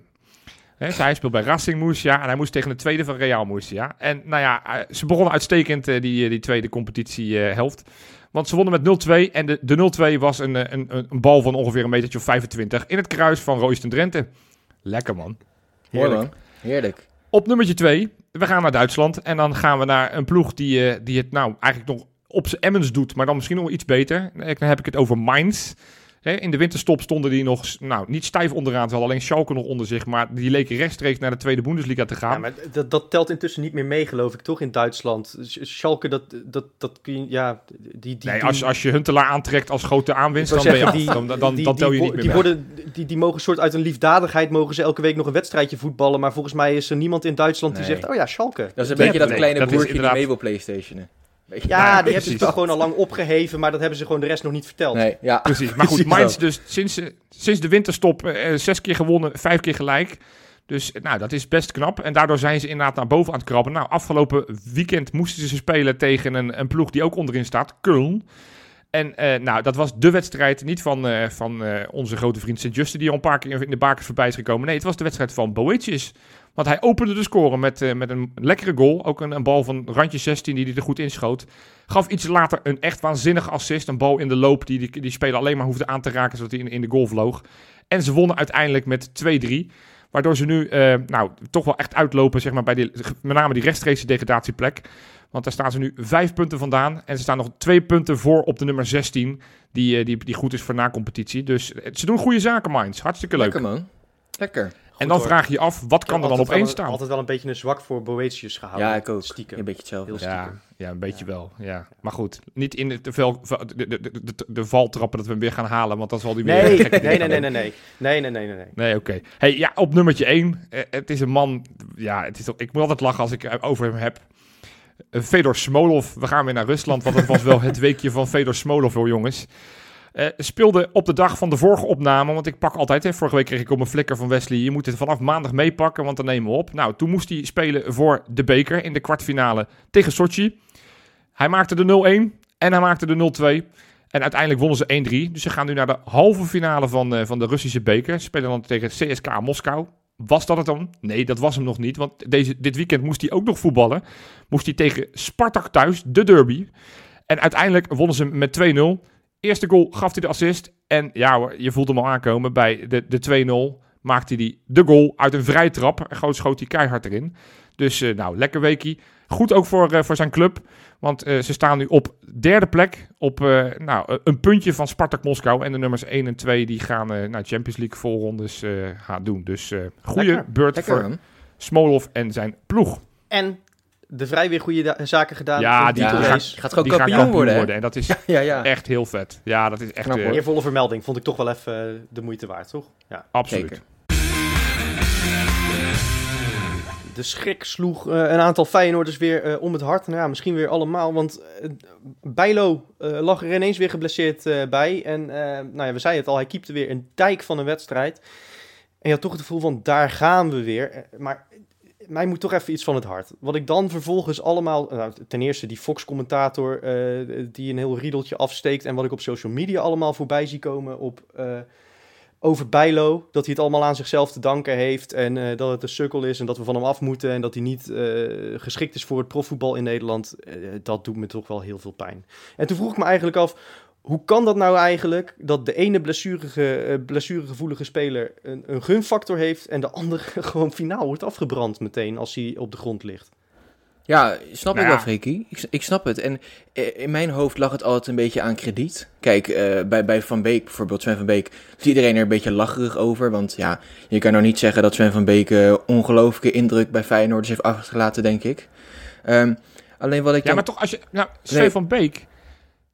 S3: Dus hij speelt bij Racing Murcia en hij moest tegen de tweede van Real Murcia. En nou ja, eh, ze begonnen uitstekend die, die tweede competitiehelft. Want ze wonnen met 0-2 en de, de 0-2 was een, een, een, bal van ongeveer een metertje of 25 in het kruis van Royston Drenthe. Lekker man.
S4: Mooi
S2: Heerlijk.
S4: man. Heerlijk.
S3: Op nummertje 2, we gaan naar Duitsland. En dan gaan we naar een ploeg die, eh, die het nou eigenlijk nog op zijn Emmens doet, maar dan misschien nog iets beter. Dan heb ik het over Mainz. Hè, in de winterstop stonden die nog nou, niet stijf onderaan. Ze hadden alleen Schalke nog onder zich, maar die leken rechtstreeks naar de tweede Bundesliga te gaan.
S2: Ja, maar dat, dat telt intussen niet meer mee, geloof ik, toch, in Duitsland. Sch- Schalke, dat, dat, dat kun je, ja, die... die
S3: nee, als, als je Huntelaar aantrekt als grote aanwinst, dan ben je af. Dan, dan, dan,
S2: die-
S3: dan tel je
S2: die
S3: niet meer
S2: die,
S3: mee.
S2: worden, die, die mogen soort uit een liefdadigheid mogen ze elke week nog een wedstrijdje voetballen. Maar volgens mij is er niemand in Duitsland die zegt, oh ja, Schalke.
S4: Dat is een beetje dat kleine broertje die mee wil playstationen.
S2: Ja,
S3: Ja,
S2: die hebben ze toch gewoon al lang opgeheven, maar dat hebben ze gewoon de rest nog niet verteld.
S4: Nee, ja.
S3: Precies. Maar goed, Mainz dus sinds, eh, sinds de winterstop eh, zes keer gewonnen, vijf keer gelijk. Dus eh, nou, dat is best knap. En daardoor zijn ze inderdaad naar boven aan het krabben. Nou, afgelopen weekend moesten ze spelen tegen een, een ploeg die ook onderin staat, Köln. En eh, nou, dat was de wedstrijd niet van, eh, van eh, onze grote vriend Sint-Juste, die al een paar keer in de bakers voorbij is gekomen. Nee, het was de wedstrijd van Boetius. Want hij opende de score met, met een lekkere goal. Ook een, een bal van randje 16 die hij er goed inschoot. Gaf iets later een echt waanzinnige assist. Een bal in de loop die die, die speler alleen maar hoefde aan te raken zodat hij in, in de goal vloog. En ze wonnen uiteindelijk met 2-3. Waardoor ze nu nou, toch wel echt uitlopen, zeg maar, bij die, met name die rechtstreekse degradatieplek. Want daar staan ze nu vijf punten vandaan. En ze staan nog twee punten voor op de nummer 16. Die, eh, die, die goed is voor na-competitie. Dus eh, ze doen goede zaken, Minds. Hartstikke leuk.
S4: Lekker man. Lekker.
S3: en dan
S2: hoor.
S3: vraag je je af, wat kan er dan
S2: Altijd
S3: op één
S2: wel-
S3: staan?
S2: Altijd wel een beetje een zwak voor Boetius gehouden.
S4: Ja, ik ook.
S2: Stiekem.
S4: Een beetje hetzelfde.
S2: Heel
S3: Ja,
S2: stiekem.
S3: ja, een beetje wel. Ja. Maar goed, niet in de, te veel, de, de, de, de, de valtrappen dat we hem weer gaan halen. Want dan zal hij weer
S2: Nee, nee, nee, nee, nee, nee. Nee, nee, nee, nee, nee.
S3: Nee, oké. Hey, ja, op nummertje 1. het is een man. Ja, het is, toch- ik moet altijd lachen als ik eh, over hem heb. Eh, Fedor Smolov. We gaan weer naar Rusland. Want het was wel het weekje van Fedor Smolov, hoor, jongens. Eh, speelde op de dag van de vorige opname. Want ik pak altijd. Hè, vorige week kreeg ik op mijn flikker van Wesley. Je moet het vanaf maandag meepakken. Want dan nemen we op. Nou, toen moest hij spelen voor de beker. In de kwartfinale tegen Sochi. Hij maakte de 0-1. En hij maakte de 0-2. En uiteindelijk wonnen ze 1-3. Dus ze gaan nu naar de halve finale van, eh, van de Russische beker. Spelen dan tegen CSKA Moskou. Was dat het dan? Nee, dat was hem nog niet. Want deze, dit weekend moest hij ook nog voetballen. Moest hij tegen Spartak thuis, de derby. En uiteindelijk wonnen ze met 2-0. Eerste goal gaf hij de assist. En ja hoor, je voelt hem al aankomen. Bij de, de 2-0 maakte hij de goal uit een vrije trap. En schoot hij keihard erin. Dus eh, nou, lekker weekie. Goed ook voor, eh, voor zijn club. Want eh, ze staan nu op derde plek. Op eh, nou, eh, een puntje van Spartak Moskou. En de nummers 1 en 2 die gaan eh naar Champions League voorrondes eh gaan doen. Dus eh goede beurt
S4: Lekker
S3: voor
S4: man.
S3: Smolov en zijn ploeg.
S2: En de vrij weer goede zaken gedaan.
S3: Ja, die,
S4: Ja, Gaat gewoon
S3: die gaan
S4: kampioen
S3: kampioen
S4: worden?
S3: En dat is
S4: Ja, ja.
S3: echt heel vet. Ja, dat is echt
S4: Knap.
S2: Eervolle vermelding vond ik toch wel even de moeite waard, toch? Ja.
S3: absoluut.
S4: Zeker.
S2: De schrik sloeg eh, een aantal Feyenoorders weer eh, om het hart. Nou ja, misschien weer allemaal, want eh Bijlo lag er ineens weer geblesseerd bij. En nou ja, we zeiden het al, hij keepte weer een dijk van een wedstrijd. En je had toch het gevoel van, daar gaan we weer. Maar mij moet toch even iets van het hart. Wat ik dan vervolgens allemaal... Nou, ten eerste die Fox-commentator die een heel riedeltje afsteekt... en wat ik op social media allemaal voorbij zie komen op... over Bijlo, dat hij het allemaal aan zichzelf te danken heeft en eh, dat het een sukkel is en dat we van hem af moeten en dat hij niet eh, geschikt is voor het profvoetbal in Nederland, eh, dat doet me toch wel heel veel pijn. En toen vroeg ik me eigenlijk af, hoe kan dat nou eigenlijk dat de ene blessurige, blessuregevoelige speler een, een gunfactor heeft en de andere gewoon finaal wordt afgebrand meteen als hij op de grond ligt?
S4: Ja, snap
S3: Nou
S4: ik
S3: ja.
S4: wel, Freekie. Ik, ik snap het. En eh, in mijn hoofd lag het altijd een beetje aan krediet. Kijk, eh, bij, bij Van Beek bijvoorbeeld, Sven van Beek, is iedereen er een beetje lacherig over. Want ja, je kan nou niet zeggen dat Sven van Beek eh, ongelooflijke indruk bij Feyenoord heeft achtergelaten, denk ik. Ehm, alleen wat ik
S3: Ja,
S4: dan...
S3: maar toch als je... Nou, Sven
S4: Nee.
S3: van Beek...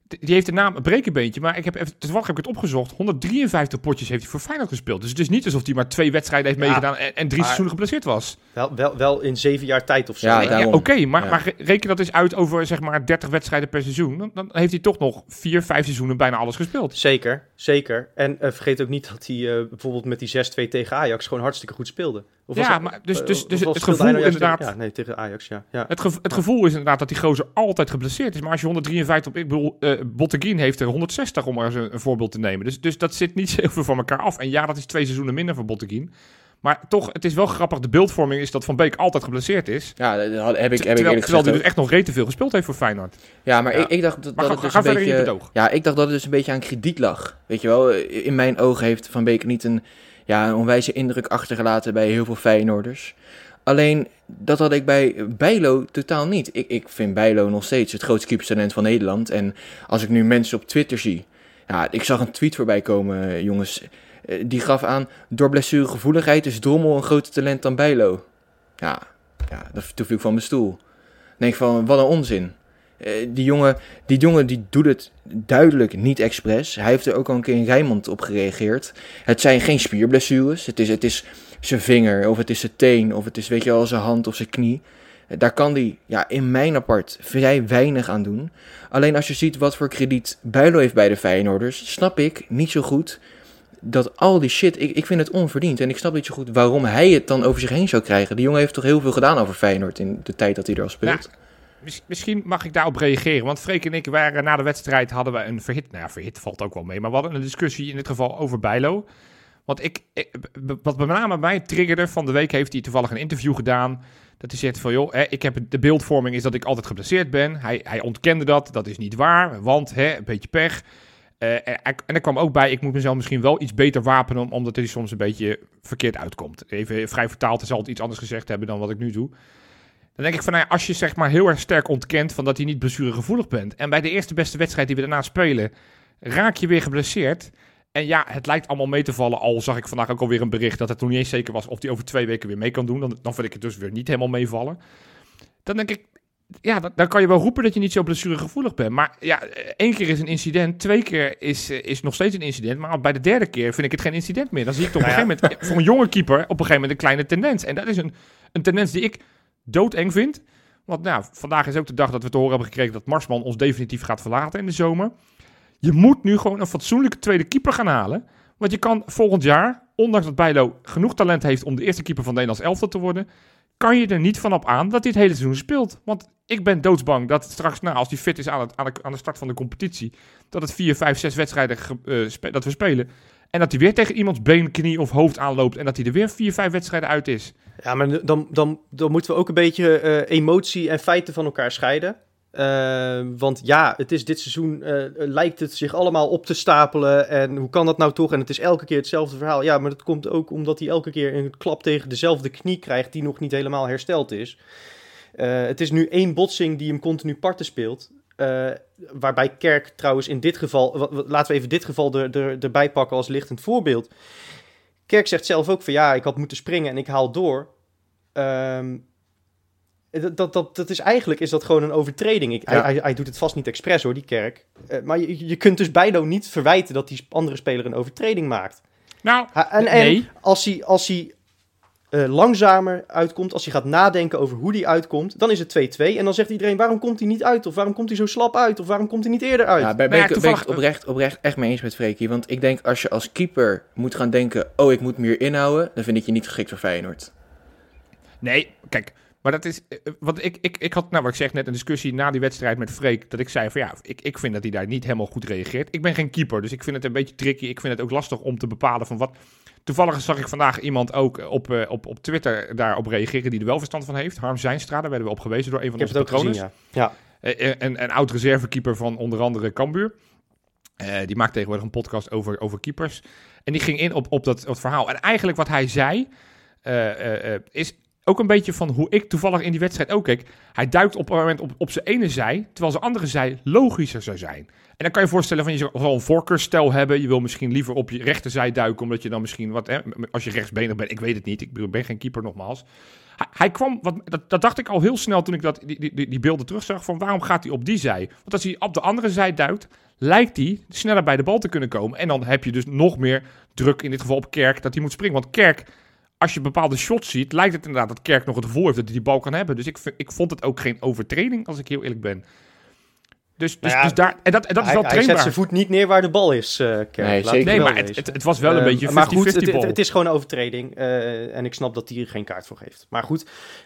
S3: Die heeft de naam een brekenbeentje, maar ik heb even, toevallig heb ik het opgezocht. 153 potjes heeft hij voor Feyenoord gespeeld. Dus het is niet alsof hij maar twee wedstrijden heeft
S2: Ja,
S3: meegedaan en, en drie seizoenen geblesseerd was.
S2: Wel, wel, wel in zeven jaar tijd of zo.
S4: Ja,
S3: Oké, maar,
S4: Ja.
S3: maar reken dat eens uit over zeg maar 30 wedstrijden per seizoen. Dan, dan heeft hij toch nog vier, vijf seizoenen bijna alles gespeeld.
S2: Zeker, zeker. En eh, vergeet ook niet dat hij eh, bijvoorbeeld met die 6-2 tegen Ajax gewoon hartstikke goed speelde. Of
S3: Ja,
S2: het-
S3: maar dus-
S2: eh,
S3: dus- dus het gevoel inderdaad-
S2: tegen- Ja, nee, tegen Ajax, ja. ja.
S3: Het, het gevoel is inderdaad dat die gozer altijd geblesseerd is. Maar als je 153 op, ik bedoel, eh Botteguin heeft er 160 om maar eens een, een voorbeeld te nemen. Dus, dus dat zit niet zo heel veel van elkaar af. En ja, dat is twee seizoenen minder voor Botteguin. Maar toch, het is wel grappig. De beeldvorming is dat Van Beek altijd geblesseerd is.
S4: Ja, dat heb ik, heb ik
S3: terwijl
S4: eerlijk
S3: terwijl hij dus echt nog rete veel gespeeld heeft voor Feyenoord.
S4: Ja, maar
S2: Ja.
S4: Ik, ik dacht dat, dat
S3: ga-
S4: het dus
S3: ga
S4: een beetje... Ja, ik dacht dat het dus een beetje aan krediet lag. Weet je wel, in mijn ogen heeft Van Beek niet een, ja, een onwijze indruk achtergelaten bij heel veel Feyenoorders. Alleen, dat had ik bij Bijlo totaal niet. Ik, ik vind Bijlo nog steeds het grootste keeperstalent van Nederland. En als ik nu mensen op Twitter zie... Ja, ik zag een tweet voorbij komen, eh, jongens. Eh, Die gaf aan, door blessuregevoeligheid is Drommel een groter talent dan Bijlo. Ja, ja dat, toen viel ik van mijn stoel. Ik denk van, wat een onzin. Eh, die, jongen, die jongen die doet het duidelijk niet expres. Hij heeft er ook al een keer in Rijnmond op gereageerd. Het zijn geen spierblessures. Het is, het is zijn vinger, of het is zijn teen, of het is weet je wel, zijn hand of zijn knie. Eh, Daar kan hij ja, in mijn apart vrij weinig aan doen. Alleen als je ziet wat voor krediet Bijlo heeft bij de Feyenoorders, snap ik niet zo goed dat al die shit, ik, ik vind het onverdiend. En ik snap niet zo goed waarom hij het dan over zich heen zou krijgen. Die jongen heeft toch heel veel gedaan over Feyenoord in de tijd dat hij er al speelt.
S3: Misschien mag ik daarop reageren. Want Freek en ik waren na de wedstrijd hadden we een verhit. Nou ja, verhit valt ook wel mee. Maar we hadden een discussie in dit geval over Bijlo. Want ik, wat met name mij triggerde van de week heeft hij toevallig een interview gedaan. Dat hij zegt van joh, hè, ik heb de beeldvorming is dat ik altijd geblesseerd ben. Hij, hij ontkende dat, dat is niet waar. Want hè, een beetje pech. Eh, en, en er kwam ook bij, ik moet mezelf misschien wel iets beter wapenen, om- omdat hij soms een beetje verkeerd uitkomt. Even vrij vertaald, hij zal het iets anders gezegd hebben dan wat ik nu doe. Dan denk ik van, nou ja, als je zeg maar heel erg sterk ontkent van dat hij niet blessuregevoelig bent. En bij de eerste beste wedstrijd die we daarna spelen, raak je weer geblesseerd. En ja, het lijkt allemaal mee te vallen. Al zag ik vandaag ook alweer een bericht dat het nog niet eens zeker was of hij over twee weken weer mee kan doen. Dan, dan vind ik het dus weer niet helemaal meevallen. Dan denk ik, ja, dan, dan kan je wel roepen dat je niet zo blessuregevoelig bent. Maar ja, eh, één keer is een incident, twee keer is, eh, is nog steeds een incident. Maar bij de derde keer vind ik het geen incident meer. Dan zie ik toch op een
S2: Nou
S3: gegeven moment, voor een jonge keeper, op een gegeven moment een kleine tendens. En dat is een, een tendens die ik doodeng vind. Want nou, vandaag is ook de dag dat we te horen hebben gekregen dat Marsman ons definitief gaat verlaten in de zomer. Je moet nu gewoon een fatsoenlijke tweede keeper gaan halen. Want je kan volgend jaar, ondanks dat Bijlo genoeg talent heeft om de eerste keeper van Nederlands elftal te worden, kan je er niet van op aan dat hij het hele seizoen speelt. Want ik ben doodsbang dat straks, nou, als hij fit is aan, het, aan, de, start van de competitie, dat het vier, vijf, zes wedstrijden ge- eh, dat we spelen. En dat hij weer tegen iemands been, knie of hoofd aanloopt en dat hij er weer vier, vijf wedstrijden uit is.
S2: Ja, maar dan, dan, dan moeten we ook een beetje eh, emotie en feiten van elkaar scheiden. Eh, want ja, het is dit seizoen eh, lijkt het zich allemaal op te stapelen. En hoe kan dat nou toch? En het is elke keer hetzelfde verhaal. Ja, maar dat komt ook omdat hij elke keer een klap tegen dezelfde knie krijgt die nog niet helemaal hersteld is. Het is nu één botsing die hem continu parten speelt. Eh, waarbij Kerk trouwens in dit geval, laten we even dit geval er, er, erbij pakken als lichtend voorbeeld. Kerk zegt zelf ook van ja, ik had moeten springen en ik haal door. Ehm, dat, dat, dat, dat is eigenlijk is dat gewoon een overtreding. Ik, hij,
S4: Ja.
S2: hij, hij doet het vast niet expres hoor, die Kerk. Eh, maar je, je kunt dus Bijlo niet verwijten dat die andere speler een overtreding maakt.
S3: Nou,
S2: Ha- En, en
S3: nee.
S2: als hij, als hij eh, langzamer uitkomt, als hij gaat nadenken over hoe die uitkomt, dan is het 2-2. En dan zegt iedereen, waarom komt hij niet uit? Of waarom komt hij zo slap uit? Of waarom komt hij niet eerder uit?
S4: Ja, ben,
S3: Nou
S4: ben,
S3: ja,
S4: ik, ben ik oprecht, oprecht echt mee eens met Freekie. Want ik denk als je als keeper moet gaan denken... oh, ik moet me hier inhouden... dan vind ik je niet geschikt voor Feyenoord.
S3: Nee, kijk, maar dat is. eh, Want ik, ik, ik had, nou, wat ik zeg net, een discussie na die wedstrijd met Freek. Dat ik zei van ja, ik, ik vind dat hij daar niet helemaal goed reageert. Ik ben geen keeper, dus ik vind het een beetje tricky. Ik vind het ook lastig om te bepalen van wat. Toevallig zag ik vandaag iemand ook op, eh, op, op Twitter daarop reageren die er wel verstand van heeft. Harm Zijnstra, daar werden we op gewezen door een van
S2: ik heb
S3: onze patronen.
S2: gezien, ja. ja.
S3: Eh, eh, Een, een oud reservekeeper van onder andere Cambuur. Eh, die maakt tegenwoordig een podcast over, over keepers. En die ging in op, op dat, op verhaal. En eigenlijk wat hij zei, eh, eh, eh, is ook een beetje van hoe ik toevallig in die wedstrijd ook keek. Hij duikt op een moment op, op zijn ene zij, terwijl zijn andere zij logischer zou zijn. En dan kan je voorstellen van je zal een voorkeursstijl hebben. Je wil misschien liever op je rechterzij duiken, omdat je dan misschien wat, hè, als je rechtsbenig bent, ik weet het niet, ik ben geen keeper nogmaals. Hij, hij kwam, wat, dat, dat dacht ik al heel snel toen ik dat, die, die, die beelden terugzag, van waarom gaat hij op die zij? Want als hij op de andere zij duikt, lijkt hij sneller bij de bal te kunnen komen. En dan heb je dus nog meer druk, in dit geval op Kerk, dat hij moet springen. Want Kerk, als je bepaalde shots ziet, lijkt het inderdaad dat Kerk nog het gevoel heeft dat hij die bal kan hebben. Dus ik, vind- ik vond het ook geen overtreding, als ik heel eerlijk ben. Dus, dus,
S2: Nou ja,
S3: dus daar, en dat, en dat is wel
S2: hij zet
S3: trainbaar.
S2: zijn voet niet neer waar de bal is, eh Kerk.
S4: Nee, zeker.
S3: Nee, maar het, het, het was wel een
S2: Ehm,
S3: beetje 50-50
S2: maar goed, het,
S3: bal.
S2: het, het is gewoon een overtreding. eh, en ik snap dat hij er geen kaart voor geeft. Maar goed,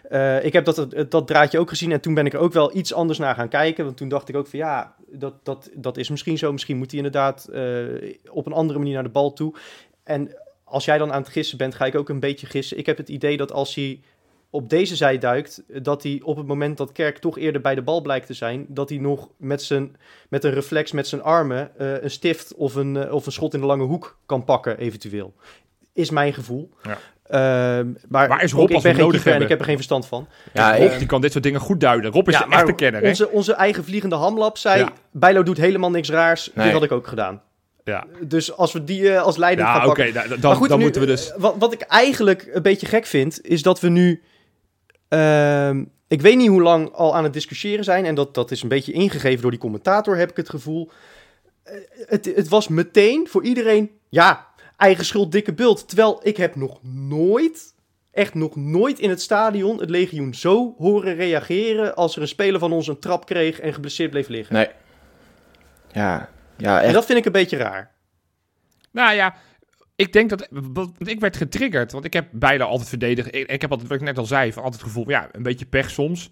S2: eh, ik heb dat, dat draadje ook gezien. En toen ben ik er ook wel iets anders naar gaan kijken. Want toen dacht ik ook van ja, dat, dat, dat is misschien zo. Misschien moet hij inderdaad eh, op een andere manier naar de bal toe. En als jij dan aan het gissen bent, ga ik ook een beetje gissen. Ik heb het idee dat als hij op deze zij duikt, dat hij op het moment dat Kerk toch eerder bij de bal blijkt te zijn, dat hij nog met, zijn, met een reflex met zijn armen eh, een stift of een, eh, of een schot in de lange hoek kan pakken, eventueel. Is mijn gevoel.
S3: Ja.
S2: Ehm, maar
S3: Waar is
S2: ook
S3: Rob
S2: ik
S3: als
S2: ben geen keeper en ik heb er geen verstand van.
S4: Ja,
S3: Rob,
S4: ik,
S3: die kan dit soort dingen goed duiden. Rob is
S2: Ja,
S3: de echte kenner, hè?
S2: Onze, onze eigen vliegende hamlap zei,
S3: Ja.
S2: Bijlo doet helemaal niks raars.
S4: Nee.
S2: Dit had ik ook gedaan.
S3: Ja,
S2: Dus als we die eh, als leiding gaan
S3: ja
S2: pakken... Maar
S3: dan,
S2: goed,
S3: dan
S2: nu,
S3: moeten we dus...
S2: eh, Wat, wat ik eigenlijk een beetje gek vind, is dat we nu. ehm, ik weet niet hoe lang al aan het discussiëren zijn. En dat, dat is een beetje ingegeven door die commentator, heb ik het gevoel. Eh, het, het was meteen voor iedereen. Ja, eigen schuld, dikke bult. Terwijl ik heb nog nooit. Echt nog nooit in het stadion het legioen zo horen reageren. als er een speler van ons een trap kreeg en geblesseerd bleef liggen.
S4: nee. Ja, ja
S2: En
S4: echt.
S2: dat vind ik een beetje raar.
S3: Nou ja, ik denk dat... Want ik werd getriggerd, want ik heb beide altijd verdedigd. Ik, ik heb altijd, wat ik net al zei, van altijd het gevoel... Ja, een beetje pech soms.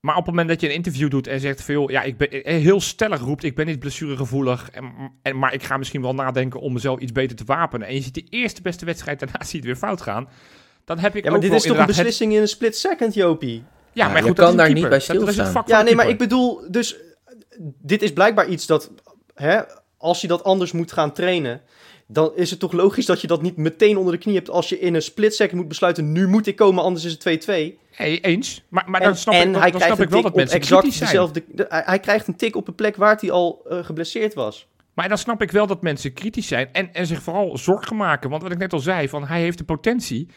S3: Maar op het moment dat je een interview doet en zegt veel... Ja, ik ben eh, heel stellig roept, ik ben niet blessuregevoelig. En, en, maar ik ga misschien wel nadenken om mezelf iets beter te wapenen. En je ziet de eerste beste wedstrijd, daarna zie je het weer fout gaan. Dan heb ik
S2: Ja, maar
S3: ook
S2: dit is toch een
S3: het-
S2: beslissing in een split second, Jopie?
S3: Ja,
S4: Ja,
S3: maar
S4: je
S3: goed,
S4: kan
S3: dat is een
S4: daar niet bij
S3: Dat- dat
S4: stilstaan.
S3: vak van
S2: Ja, nee, maar ik bedoel, dus dit is blijkbaar iets dat, hè, als je dat anders moet gaan trainen, dan is het toch logisch dat je dat niet meteen onder de knie hebt als je in een split second moet besluiten, nu moet ik komen, anders is het 2-2.
S3: Hey, eens. Maar, maar
S2: en
S3: dan snap
S2: en
S3: ik, dan,
S2: hij
S3: dan
S2: krijgt
S3: snap ik wel dat mensen
S2: exact
S3: kritisch zijn.
S2: dezelfde, de- hij, hij krijgt een tik op een plek waar hij al eh, geblesseerd was.
S3: Maar dan snap ik wel dat mensen kritisch zijn en, en zich vooral zorgen maken. Want wat ik net al zei, van hij heeft de potentie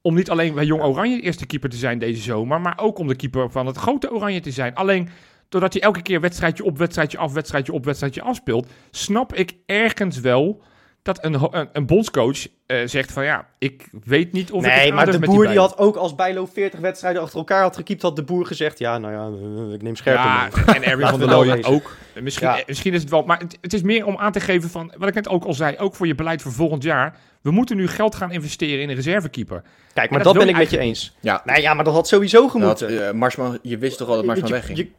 S3: om niet alleen bij Jong Oranje de eerste keeper te zijn deze zomer, maar ook om de keeper van het grote Oranje te zijn. Alleen doordat hij elke keer wedstrijdje op, wedstrijdje af, wedstrijdje op, wedstrijdje afspeelt, snap ik ergens wel dat een, een, een bondscoach eh, zegt van ja, ik weet niet of ik
S2: nee, maar de boer die had ook als Bijlo 40 wedstrijden achter elkaar had gekiept, had de boer gezegd, ja, nou ja, eh, ik neem scherper
S3: Ja, en Erwin van der Looyen ook. Misschien,
S2: Ja.
S3: eh, misschien is het wel, maar het, het is meer om aan te geven van, wat ik net ook al zei, ook voor je beleid voor volgend jaar. We moeten nu geld gaan investeren in een reservekeeper.
S2: Kijk, maar
S3: dat
S2: dat ben ik met je eens.
S4: Ja,
S2: Nee, ja, maar dat had sowieso
S4: dat,
S2: gemoeten.
S4: eh, Marsman, je wist toch al dat Marsman
S2: Je-
S4: wegging?
S2: je-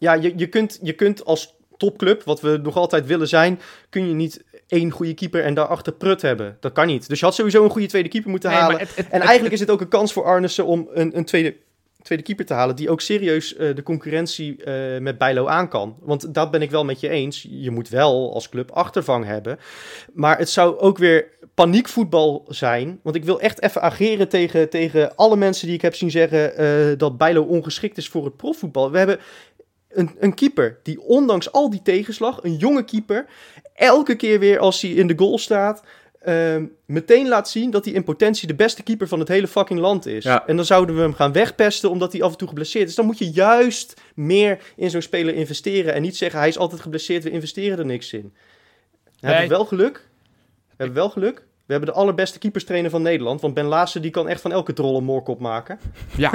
S2: ja, je, je, kunt, je kunt als topclub, wat we nog altijd willen zijn, kun je niet één goede keeper en daarachter prut hebben. Dat kan niet. Dus je had sowieso een goede tweede keeper moeten
S3: Nee,
S2: halen.
S3: maar het- het-
S2: en
S3: het-
S2: eigenlijk is het ook een kans voor Arnissen om een, een tweede, tweede keeper te halen, die ook serieus eh, de concurrentie eh, met Bijlo aan kan. Want dat ben ik wel met je eens. Je moet wel als club achtervang hebben. Maar het zou ook weer paniekvoetbal zijn. Want ik wil echt even ageren tegen, tegen alle mensen die ik heb zien zeggen eh, dat Bijlo ongeschikt is voor het profvoetbal. We hebben een, een keeper die ondanks al die tegenslag, een jonge keeper, elke keer weer als hij in de goal staat, ehm, meteen laat zien dat hij in potentie de beste keeper van het hele fucking land is.
S4: Ja.
S2: En dan zouden we hem gaan wegpesten omdat hij af en toe geblesseerd is. Dan moet je juist meer in zo'n speler investeren en niet zeggen hij is altijd geblesseerd, we investeren er niks in. We hebben wel geluk. We hebben wel geluk. We hebben de allerbeste keeperstrainer van Nederland. Want Ben Laassen die kan echt van elke troll een moorkop maken.
S3: Ja,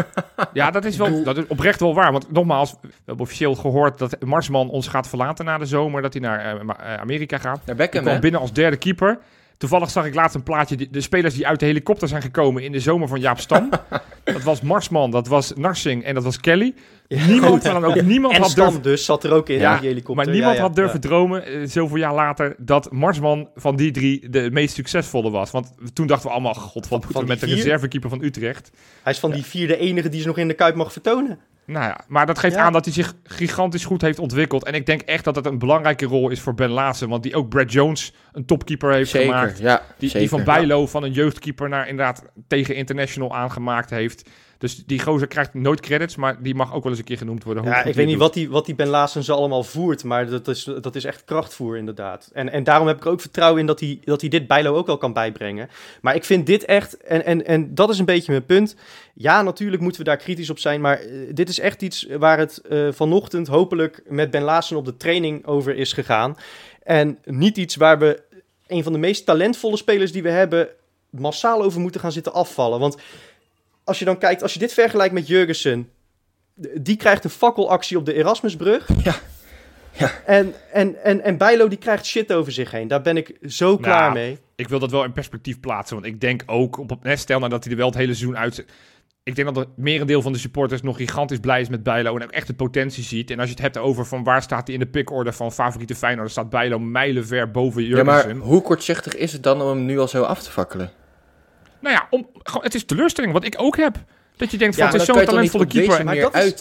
S3: ja dat, is wel, dat is oprecht wel waar. Want nogmaals, we hebben officieel gehoord dat Marsman ons gaat verlaten na de zomer. Dat hij naar eh, eh, Amerika gaat.
S4: Naar
S3: Hij
S4: Beckham,
S3: kwam
S4: hè?
S3: binnen als derde keeper. Toevallig zag ik laatst een plaatje. De spelers die uit de helikopter zijn gekomen in de zomer van Jaap Stam. dat was Marsman, dat was Narsing en dat was Kelly. niemand, maar dan ook niemand
S2: En
S3: had
S2: Stam dus zat er ook in,
S3: Ja,
S2: in die helikopter.
S3: maar niemand
S2: Ja,
S3: had durven dromen, eh, zoveel jaar later, dat Marsman van die drie de meest succesvolle was. Want toen dachten we allemaal, god, wat moeten we met de
S2: vier?
S3: reservekeeper van Utrecht?
S2: Hij is van die vierde enige die ze nog in de Kuip mag vertonen.
S3: Nou ja, maar dat geeft
S2: Ja.
S3: aan dat hij zich gigantisch goed heeft ontwikkeld. En ik denk echt dat het een belangrijke rol is voor Ben Laassen. Want die ook Brad Jones een topkeeper heeft
S4: Zeker,
S3: gemaakt.
S4: ja.
S3: Die,
S4: zeker.
S3: die van Bijlo van een jeugdkeeper naar inderdaad tegen international aangemaakt heeft. Dus die gozer krijgt nooit credits, maar die mag ook wel eens een keer genoemd worden.
S2: Ja, ik weet niet wat die, wat die Ben Laassen ze allemaal voert, maar dat is, dat is echt krachtvoer inderdaad. En, en daarom heb ik er ook vertrouwen in dat hij, dat hij dit Bijlo ook wel kan bijbrengen. Maar ik vind dit echt, en, en, en dat is een beetje mijn punt. Ja, natuurlijk moeten we daar kritisch op zijn, maar eh, dit is echt iets waar het eh, vanochtend hopelijk met Ben Laassen op de training over is gegaan. En niet iets waar we een van de meest talentvolle spelers die we hebben massaal over moeten gaan zitten afvallen. Want als je dan kijkt, als je dit vergelijkt met Jurgensen, die krijgt een fakkelactie op de Erasmusbrug.
S4: Ja. Ja.
S2: En, en, en, en Bijlo die krijgt shit over zich heen. Daar ben ik zo klaar
S3: Nou,
S2: mee.
S3: Ik wil dat wel in perspectief plaatsen. Want ik denk ook, op, stel nou dat hij er wel het hele seizoen uit... Ik denk dat het merendeel van de supporters nog gigantisch blij is met Bijlo. En ook echt de potentie ziet. En als je het hebt over van waar staat hij in de pickorder van favoriete Feyenoord... dan staat Bijlo mijlenver boven
S4: Ja,
S3: Jurgensen.
S4: maar hoe kortzichtig is het dan om hem nu al zo af te fakkelen?
S3: Nou ja, om, gewoon, het is teleurstelling, wat ik ook heb. Dat je denkt, van, het is zo'n talentvolle keeper.
S2: Maar dat is-?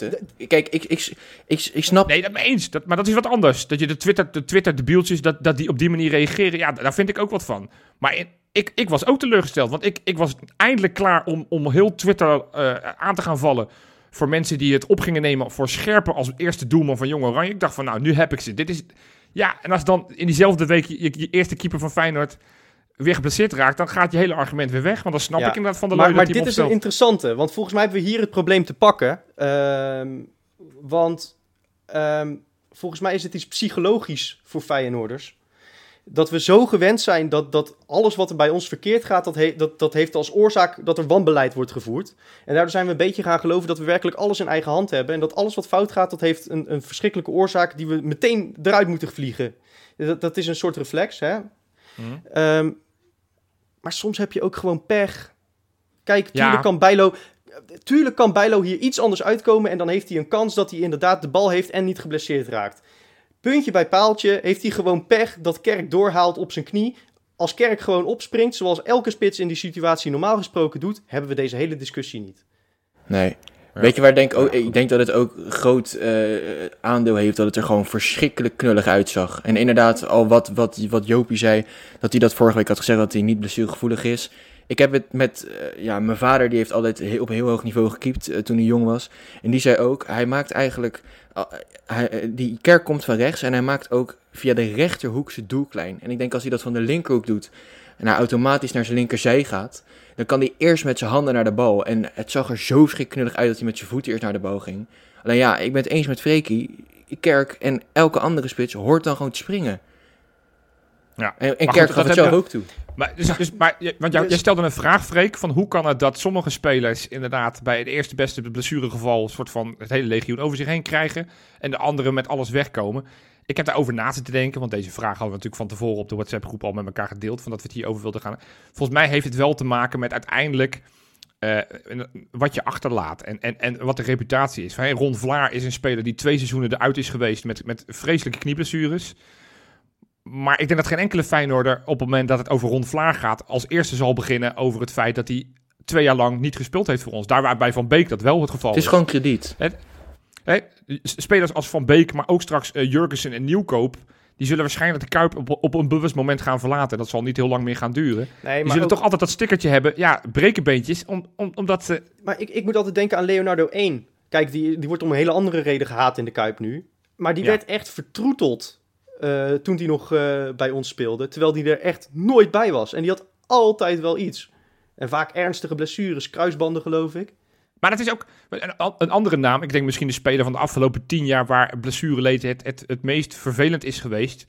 S4: Kijk, ik, ik, ik, ik snap...
S3: Nee, dat me eens. Dat, maar dat is wat anders. Dat je de Twitter, de Twitter, de bieltjes, dat, dat die op die manier reageren. Ja, daar vind ik ook wat van. Maar in- ik, ik was ook teleurgesteld. Want ik, ik was eindelijk klaar om, om heel Twitter eh, aan te gaan vallen. Voor mensen die het op gingen nemen voor Scherpen als eerste doelman van Jong Oranje. Ik dacht van, nou, nu heb ik ze. Dit is... Ja, en als dan in diezelfde week je, je, je eerste keeper van Feyenoord weer geblesseerd raakt... dan gaat je hele argument weer weg. Want dan snap
S2: Ja.
S3: ik inderdaad van de
S2: Maar,
S3: lui
S2: maar dit is een interessante, want volgens mij hebben we hier het probleem te pakken. Ehm, want ehm, volgens mij is het iets psychologisch voor Feyenoorders. Dat we zo gewend zijn dat, dat alles wat er bij ons verkeerd gaat, dat, he- dat, dat heeft als oorzaak dat er wanbeleid wordt gevoerd. En daardoor zijn we een beetje gaan geloven dat we werkelijk alles in eigen hand hebben. En dat alles wat fout gaat, dat heeft een, een verschrikkelijke oorzaak die we meteen eruit moeten vliegen. Dat, dat is een soort reflex, hè?
S3: Mhm.
S2: Ehm, maar soms heb je ook gewoon pech. Kijk,
S3: Ja.
S2: tuurlijk kan Bijlo... Tuurlijk kan Bijlo hier iets anders uitkomen... en dan heeft hij een kans dat hij inderdaad de bal heeft en niet geblesseerd raakt. Puntje bij paaltje heeft hij gewoon pech dat Kerk doorhaalt op zijn knie. Als Kerk gewoon opspringt, zoals elke spits in die situatie normaal gesproken doet... hebben we deze hele discussie niet.
S4: Nee.
S3: Ja.
S4: Weet je waar ik denk ook... Ik denk dat het ook groot eh, aandeel heeft dat het er gewoon verschrikkelijk knullig uitzag. En inderdaad, al wat, wat, wat Jopie zei, dat hij dat vorige week had gezegd dat hij niet blessuregevoelig is. Ik heb het met... eh, ja, mijn vader die heeft altijd heel- op heel hoog niveau gekiept eh, toen hij jong was. En die zei ook, hij maakt eigenlijk... hij, die kerk komt van rechts en hij maakt ook via de rechterhoek zijn doel klein. En ik denk als hij dat van de linkerhoek doet en hij automatisch naar zijn linkerzij gaat, dan kan hij eerst met zijn handen naar de bal. En het zag er zo schrikknullig uit dat hij met zijn voeten eerst naar de bal ging. Alleen ja, ik ben het eens met Freekie. Kerk en elke andere spits hoort dan gewoon te springen.
S3: Ja.
S4: En, Kerk
S3: goed,
S4: gaf
S3: dat
S4: het zelf ook toe.
S3: Maar, dus, dus, maar, want jou,
S2: Dus-
S3: jij stelde een vraag, Freek, van hoe kan het dat sommige spelers inderdaad bij het eerste beste blessuregeval een soort van het hele legioen over zich heen krijgen en de anderen met alles wegkomen. Ik heb daarover na zitten denken, want deze vraag hadden we natuurlijk van tevoren op de WhatsApp-groep al met elkaar gedeeld, van dat we het hierover wilden gaan. Volgens mij heeft het wel te maken met uiteindelijk eh, wat je achterlaat en, en, en wat de reputatie is. Hè, Ron Vlaar is een speler die twee seizoenen eruit is geweest met, met vreselijke knieblessures. Maar ik denk dat geen enkele Feyenoorder op het moment dat het over Ron Vlaar gaat... als eerste zal beginnen over het feit dat hij twee jaar lang niet gespeeld heeft voor ons. Daar waar bij Van Beek dat wel het geval
S4: Het is gewoon krediet.
S3: Hè, spelers als Van Beek, maar ook straks eh, Jurgensen en Nieuwkoop... die zullen waarschijnlijk de Kuip op, op een bewust moment gaan verlaten. Dat zal niet heel lang meer gaan duren.
S2: Nee,
S3: Die zullen
S2: ook-
S3: toch altijd dat stickertje hebben. Ja, brekenbeentjes, om, om, omdat ze...
S2: maar ik, ik moet altijd denken aan Leonardo 1. Kijk, die, die wordt om een hele andere reden gehaat in de Kuip nu. Maar die
S3: Ja.
S2: werd echt vertroeteld eh, toen hij nog eh, bij ons speelde. Terwijl die er echt nooit bij was. En die had altijd wel iets. En vaak ernstige blessures, kruisbanden geloof ik.
S3: Maar dat is ook een, een andere naam. Ik denk misschien de speler van de afgelopen tien jaar... waar blessureleed het, het, het meest vervelend is geweest.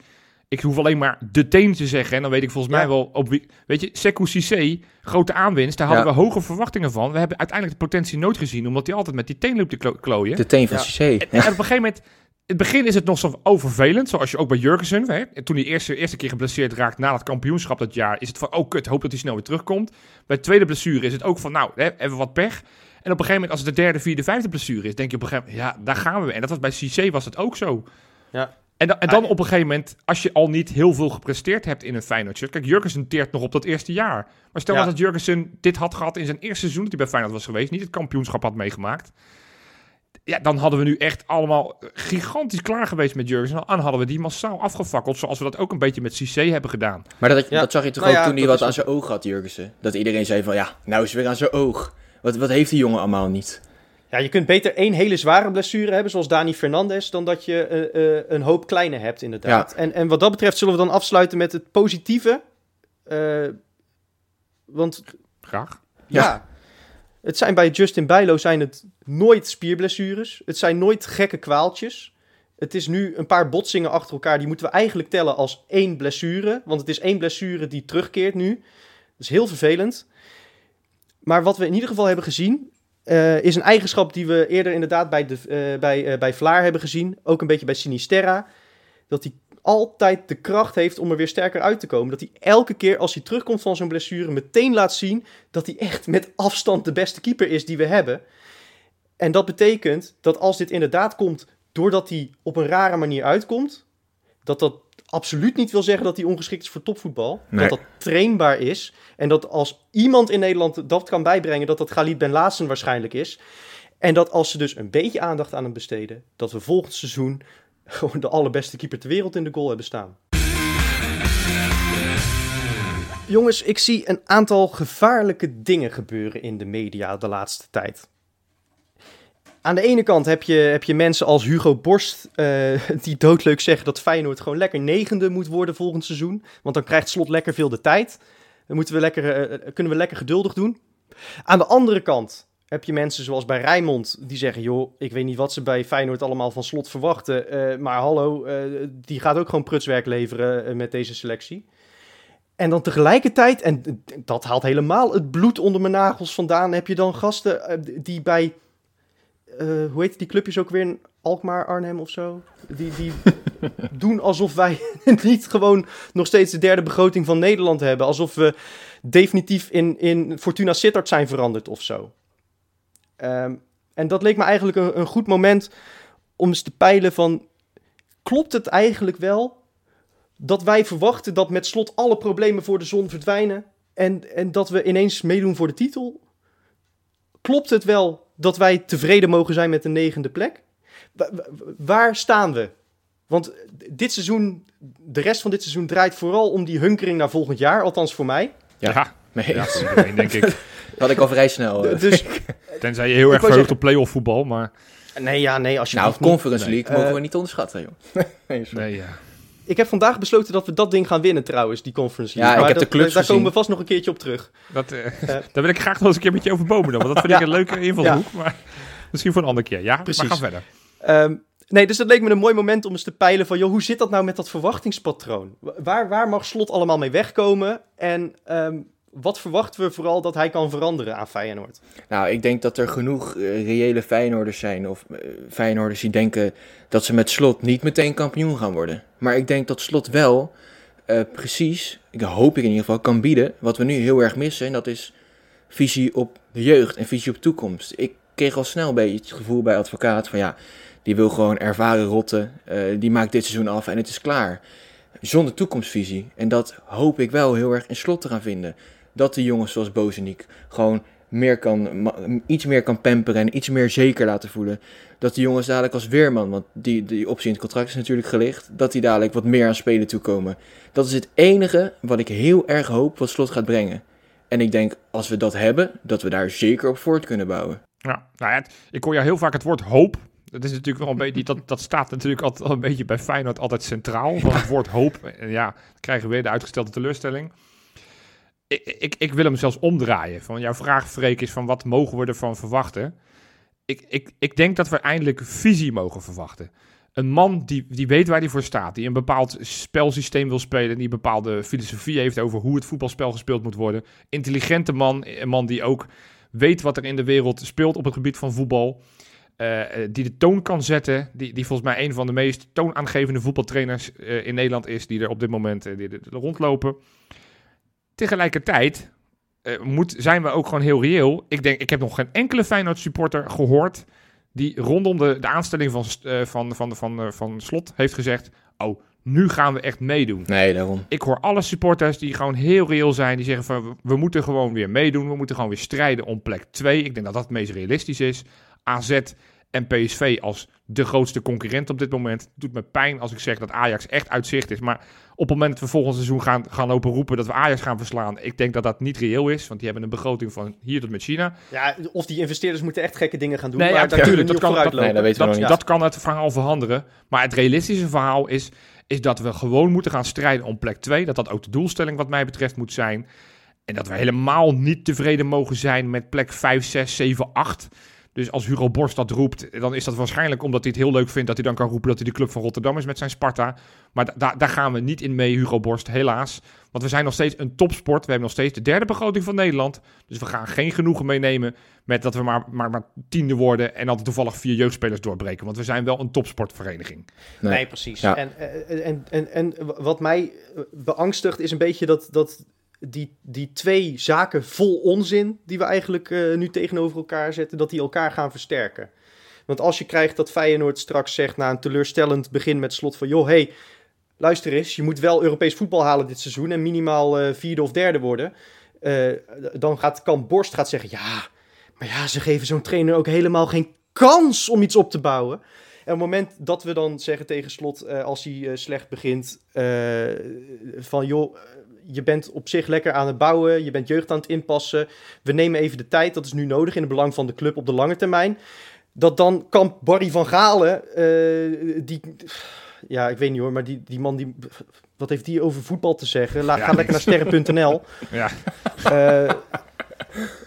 S3: Ik hoef alleen maar de teen te zeggen. En dan weet ik volgens
S2: Ja.
S3: mij wel op wie... Weet je, Sekou Cissé, grote aanwinst. Daar hadden
S4: Ja.
S3: we hoge verwachtingen van. We hebben uiteindelijk de potentie nooit gezien... omdat hij altijd met die teen loopt te klo- klooien.
S4: De teen van
S2: Ja.
S4: Cissé.
S3: En, en op een gegeven moment... In het begin is het nog zo overvelend, zoals je ook bij Jurgensen, hè, toen hij eerste, eerste keer geblesseerd raakt na het kampioenschap dat jaar, is het van, oh kut, hoop dat hij snel weer terugkomt. Bij de tweede blessure is het ook van, nou, hè, even wat pech. En op een gegeven moment, als het de derde, vierde, vijfde blessure is, denk je op een gegeven moment, ja, daar gaan we weer. En dat was bij Cissé was het ook zo.
S2: Ja.
S3: En, dan- en dan
S2: Ah,
S3: op een gegeven moment, als je al niet heel veel gepresteerd hebt in een Feyenoord shirt. Kijk, Jurgensen teert nog op dat eerste jaar. Maar stel
S2: Ja.
S3: dat Jurgensen dit had gehad in zijn eerste seizoen dat hij bij Feyenoord was geweest, niet het kampioenschap had meegemaakt. Ja, dan hadden we nu echt allemaal gigantisch klaar geweest met Jurgensen. En dan hadden we die massaal afgefakkeld, zoals we dat ook een beetje met Cissé hebben gedaan.
S4: Maar dat,
S2: Ja.
S4: dat zag je toch
S2: Nou
S4: ook
S2: ja,
S4: toen hij wat aan zijn oog had, Jurgensen. Dat iedereen zei van, ja, nou is weer aan zijn oog. Wat, wat heeft die jongen allemaal niet?
S2: Ja, je kunt beter één hele zware blessure hebben, zoals Dani Fernandes, dan dat je eh, eh, een hoop kleine hebt, inderdaad. En, en wat dat betreft zullen we dan afsluiten met het positieve. Eh, want
S3: Graag.
S2: ja. het zijn bij Justin Bijlo zijn het nooit spierblessures. Het zijn nooit gekke kwaaltjes. Het is nu een paar botsingen achter elkaar. Die moeten we eigenlijk tellen als één blessure. Want het is één blessure die terugkeert nu. Dat is heel vervelend. Maar wat we in ieder geval hebben gezien. eh, is een eigenschap die we eerder inderdaad bij, de, eh, bij, eh, bij Vlaar hebben gezien. Ook een beetje bij Sinisterra. Dat hij altijd de kracht heeft om er weer sterker uit te komen. Dat hij elke keer als hij terugkomt van zo'n blessure meteen laat zien dat hij echt met afstand de beste keeper is die we hebben. En dat betekent dat als dit inderdaad komt doordat hij op een rare manier uitkomt, dat dat absoluut niet wil zeggen dat hij ongeschikt is voor topvoetbal.
S4: Nee.
S2: Dat dat trainbaar is. En dat als iemand in Nederland dat kan bijbrengen, dat dat Galit Ben Laassen waarschijnlijk is. En dat als ze dus een beetje aandacht aan hem besteden, dat we volgend seizoen gewoon de allerbeste keeper ter wereld in de goal hebben staan. Jongens, ik zie een aantal gevaarlijke dingen gebeuren in de media de laatste tijd. Aan de ene kant heb je, heb je mensen als Hugo Borst, eh, die doodleuk zeggen dat Feyenoord gewoon lekker negende moet worden volgend seizoen. Want dan krijgt Slot lekker veel de tijd. Dan moeten we lekker, eh, kunnen we lekker geduldig doen. Aan de andere kant heb je mensen zoals bij Rijnmond die zeggen... joh, ik weet niet wat ze bij Feyenoord allemaal van Slot verwachten... eh, maar hallo, eh, die gaat ook gewoon prutswerk leveren eh, met deze selectie. En dan tegelijkertijd, en dat haalt helemaal het bloed onder mijn nagels vandaan... heb je dan gasten eh, die bij, eh, hoe heet die clubjes ook weer... Alkmaar, Arnhem of zo? Die, die doen alsof wij niet gewoon nog steeds de derde begroting van Nederland hebben. Alsof we definitief in, in Fortuna Sittard zijn veranderd of zo. Ehm, en dat leek me eigenlijk een, een goed moment om eens te peilen van... Klopt het eigenlijk wel dat wij verwachten dat met slot alle problemen voor de zon verdwijnen... en, en dat we ineens meedoen voor de titel? Klopt het wel dat wij tevreden mogen zijn met de negende plek? Wa- wa- Waar staan we? Want dit seizoen, de rest van dit seizoen draait vooral om die hunkering naar volgend jaar, althans voor mij.
S4: Ja.
S3: Ja,
S4: Nee,
S3: ja, voor iedereen, denk ik.
S4: dat had ik al vrij snel.
S2: Dus
S3: Tenzij je heel erg verheugt op play-off voetbal, maar...
S2: nee, ja, nee, als je
S4: nou, Conference. League mogen
S2: Eh,
S4: we niet onderschatten, joh. Nee, sorry.
S3: Nee, ja.
S2: Ik heb vandaag besloten dat we dat ding gaan winnen trouwens, die Conference
S4: Ja,
S2: League.
S4: ik
S2: Maar
S4: heb de clubs
S2: Daar
S4: gezien.
S2: komen we vast nog een keertje op terug.
S3: Dat, eh,
S2: Eh.
S3: daar wil ik graag nog eens een keer met je over bomen dan. Want dat vind ik een leuke invalshoek. Maar misschien voor een andere keer. Ja,
S2: Precies.
S3: maar ga verder.
S2: Ehm, nee, dus dat leek me een mooi moment om eens te peilen van... Joh, hoe zit dat nou met dat verwachtingspatroon? Wa- Waar, waar mag Slot allemaal mee wegkomen? En ehm, wat verwachten we vooral dat hij kan veranderen aan Feyenoord?
S4: Nou, ik denk dat er genoeg eh, reële Feyenoorders zijn. Of eh, Feyenoorders die denken dat ze met Slot niet meteen kampioen gaan worden. Maar ik denk dat Slot wel eh, precies, ik hoop ik in ieder geval, kan bieden wat we nu heel erg missen. En dat is visie op de jeugd en visie op toekomst. Ik kreeg al snel een beetje het gevoel bij advocaat van ja, die wil gewoon ervaren rotten. die maakt dit seizoen af en het is klaar. Zonder toekomstvisie. En dat hoop ik wel heel erg in Slot te gaan vinden. Dat de jongens zoals Bozeniek gewoon meer kan, iets meer kan pamperen en iets meer zeker laten voelen. Dat die jongens dadelijk als Weerman, want die, die optie in het contract is natuurlijk gelicht, dat die dadelijk wat meer aan spelen toekomen. Dat is het enige wat ik heel erg hoop wat Slot gaat brengen. En ik denk, als we dat hebben, dat we daar zeker op voort kunnen bouwen.
S3: Ja, nou ja, ik hoor ja heel vaak het woord hoop. Dat is natuurlijk wel een beetje, dat, dat staat natuurlijk altijd wel een beetje bij Feyenoord altijd centraal. Van het woord hoop. En ja, krijgen we weer de uitgestelde teleurstelling. Ik, ik, wil hem zelfs omdraaien. Van jouw vraag, Freek, is van wat mogen we ervan verwachten? Ik, ik, ik denk dat we eindelijk visie mogen verwachten. Een man die, die weet waar hij voor staat. Die een bepaald spelsysteem wil spelen. Die een bepaalde filosofie heeft over hoe het voetbalspel gespeeld moet worden. Intelligente man. Een man die ook weet wat er in de wereld speelt op het gebied van voetbal. Eh, eh, die de toon kan zetten. Die, die volgens mij een van de meest toonaangevende voetbaltrainers eh, in Nederland is. Die er op dit moment die rondlopen. Tegelijkertijd eh, moet, zijn we ook gewoon heel reëel. Ik denk, ik heb nog geen enkele Feyenoord supporter gehoord. die rondom de, de aanstelling van, eh, van, van, van, eh, van Slot heeft gezegd. Oh, nu gaan we echt meedoen.
S4: Nee, daarom.
S3: Ik hoor alle supporters die gewoon heel reëel zijn. Die zeggen van we, we moeten gewoon weer meedoen. We moeten gewoon weer strijden om plek 2. Ik denk dat dat het meest realistisch is. AZ En PSV als de grootste concurrent op dit moment. Het doet me pijn als ik zeg dat Ajax echt uit zicht is. Maar op het moment dat we volgend seizoen gaan, gaan lopen roepen dat we Ajax gaan verslaan. Ik denk dat dat niet reëel is. Want die hebben een begroting van hier tot met China.
S2: Ja, of die investeerders moeten echt gekke dingen gaan doen.
S3: Nee,
S2: maar
S3: ja, natuurlijk, dat kan- dat-
S4: nee, dat weten we
S3: dat,
S4: niet.
S3: dat kan het verhaal veranderen. Maar het realistische verhaal is, is dat we gewoon moeten gaan strijden om plek 2. Dat dat ook de doelstelling wat mij betreft moet zijn. En dat we helemaal niet tevreden mogen zijn met plek 5, 6, 7, 8. Dus als Hugo Borst dat roept, dan is dat waarschijnlijk omdat hij het heel leuk vindt dat hij dan kan roepen dat hij de club van Rotterdam is met zijn Sparta. Maar da- da- daar gaan we niet in mee, Hugo Borst, helaas. Want we zijn nog steeds een topsport. We hebben nog steeds de derde begroting van Nederland. Dus we gaan geen genoegen meenemen met dat we maar, maar, maar tiende worden en dan toevallig vier jeugdspelers doorbreken. Want we zijn wel een topsportvereniging.
S2: Nee,
S4: Nee.
S2: precies.
S4: Ja.
S2: En, eh, en, en, en wat mij eh, beangstigt is een beetje dat, dat die, die twee zaken vol onzin die we eigenlijk eh, nu tegenover elkaar zetten, dat die elkaar gaan versterken. Want als je krijgt dat Feyenoord straks zegt na een teleurstellend begin met slot van joh, hey, luister eens, je moet wel Europees voetbal halen dit seizoen en minimaal eh, vierde of derde worden. Eh, dan gaat Kamp Borst gaat zeggen, ja, maar ja, ze geven zo'n trainer ook helemaal geen kans om iets op te bouwen. En op het moment dat we dan zeggen tegen Slot, als hij slecht begint, van joh, je bent op zich lekker aan het bouwen, je bent jeugd aan het inpassen, we nemen even de tijd, dat is nu nodig in het belang van de club op de lange termijn. Dat dan kamp Barry van Galen, eh, die, ja, ik weet niet hoor, maar die, die man, die, wat heeft die over voetbal te zeggen? La,
S3: Ja,
S2: ga lekker naar sterren.nl.
S3: Ja,
S2: Eh,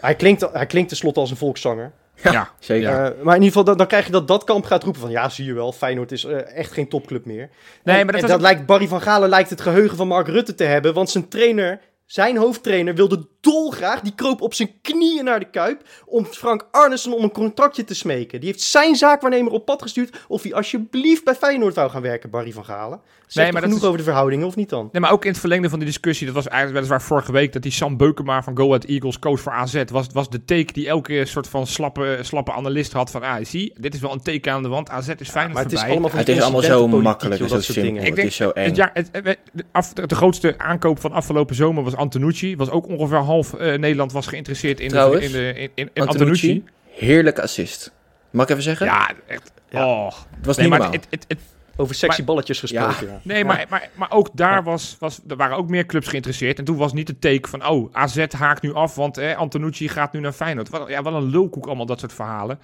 S2: hij, klinkt, hij klinkt tenslotte als een volkszanger.
S3: Ja.
S4: Zeker.
S3: Ja.
S2: Eh, maar in ieder geval, dan, dan krijg je dat dat kamp gaat roepen van... ja, zie je wel, Feyenoord is eh, echt geen topclub meer.
S3: Nee,
S2: en,
S3: maar dat
S2: en dat
S3: ook-
S2: lijkt Barry van Galen lijkt het geheugen van Mark Rutte te hebben... want zijn trainer, zijn hoofdtrainer, wilde dolgraag... die kroop op zijn knieën naar de Kuip... om Frank Arnesen om een contractje te smeken. Die heeft zijn zaakwaarnemer op pad gestuurd... of hij alsjeblieft bij Feyenoord wou gaan werken, Barry van Galen. Zeg
S3: Nee, maar
S2: genoeg
S3: is-
S2: over de verhoudingen, of niet dan?
S3: Nee, maar ook in het verlengde van die discussie, dat was eigenlijk weliswaar vorige week, dat die Sam Beukema van Go Ahead Eagles, coach voor AZ, was, was de take die elke soort van slappe, slappe analist had van, ah, zie, dit is wel een teken aan de wand, AZ is fijn
S2: maar het is allemaal van
S4: het is allemaal zo makkelijk
S2: dat soort dingen.
S3: Ik
S4: Het is zo eng.
S3: Het, ja, het, het- de, af- de grootste aankoop van afgelopen zomer was Antonucci. Was ook ongeveer half eh, Nederland was geïnteresseerd in, de,
S4: Trouwens,
S3: in, de, in, in, in
S4: Antonucci,
S3: Antonucci.
S4: heerlijke assist. Mag ik even zeggen?
S3: Ja, echt.
S2: Ja.
S3: Oh.
S4: Het was
S3: Nee,
S4: niet
S3: maar
S4: normaal.
S3: het, het, het,
S2: Over sexy
S3: Maar-
S2: balletjes gesproken, ja.
S3: Nee, maar, maar, maar ook daar was, was, er waren ook meer clubs geïnteresseerd. En toen was niet de take van, oh, AZ haakt nu af, want eh, Antonucci gaat nu naar Feyenoord. Wat, ja, wat een lulkoek allemaal, dat soort verhalen.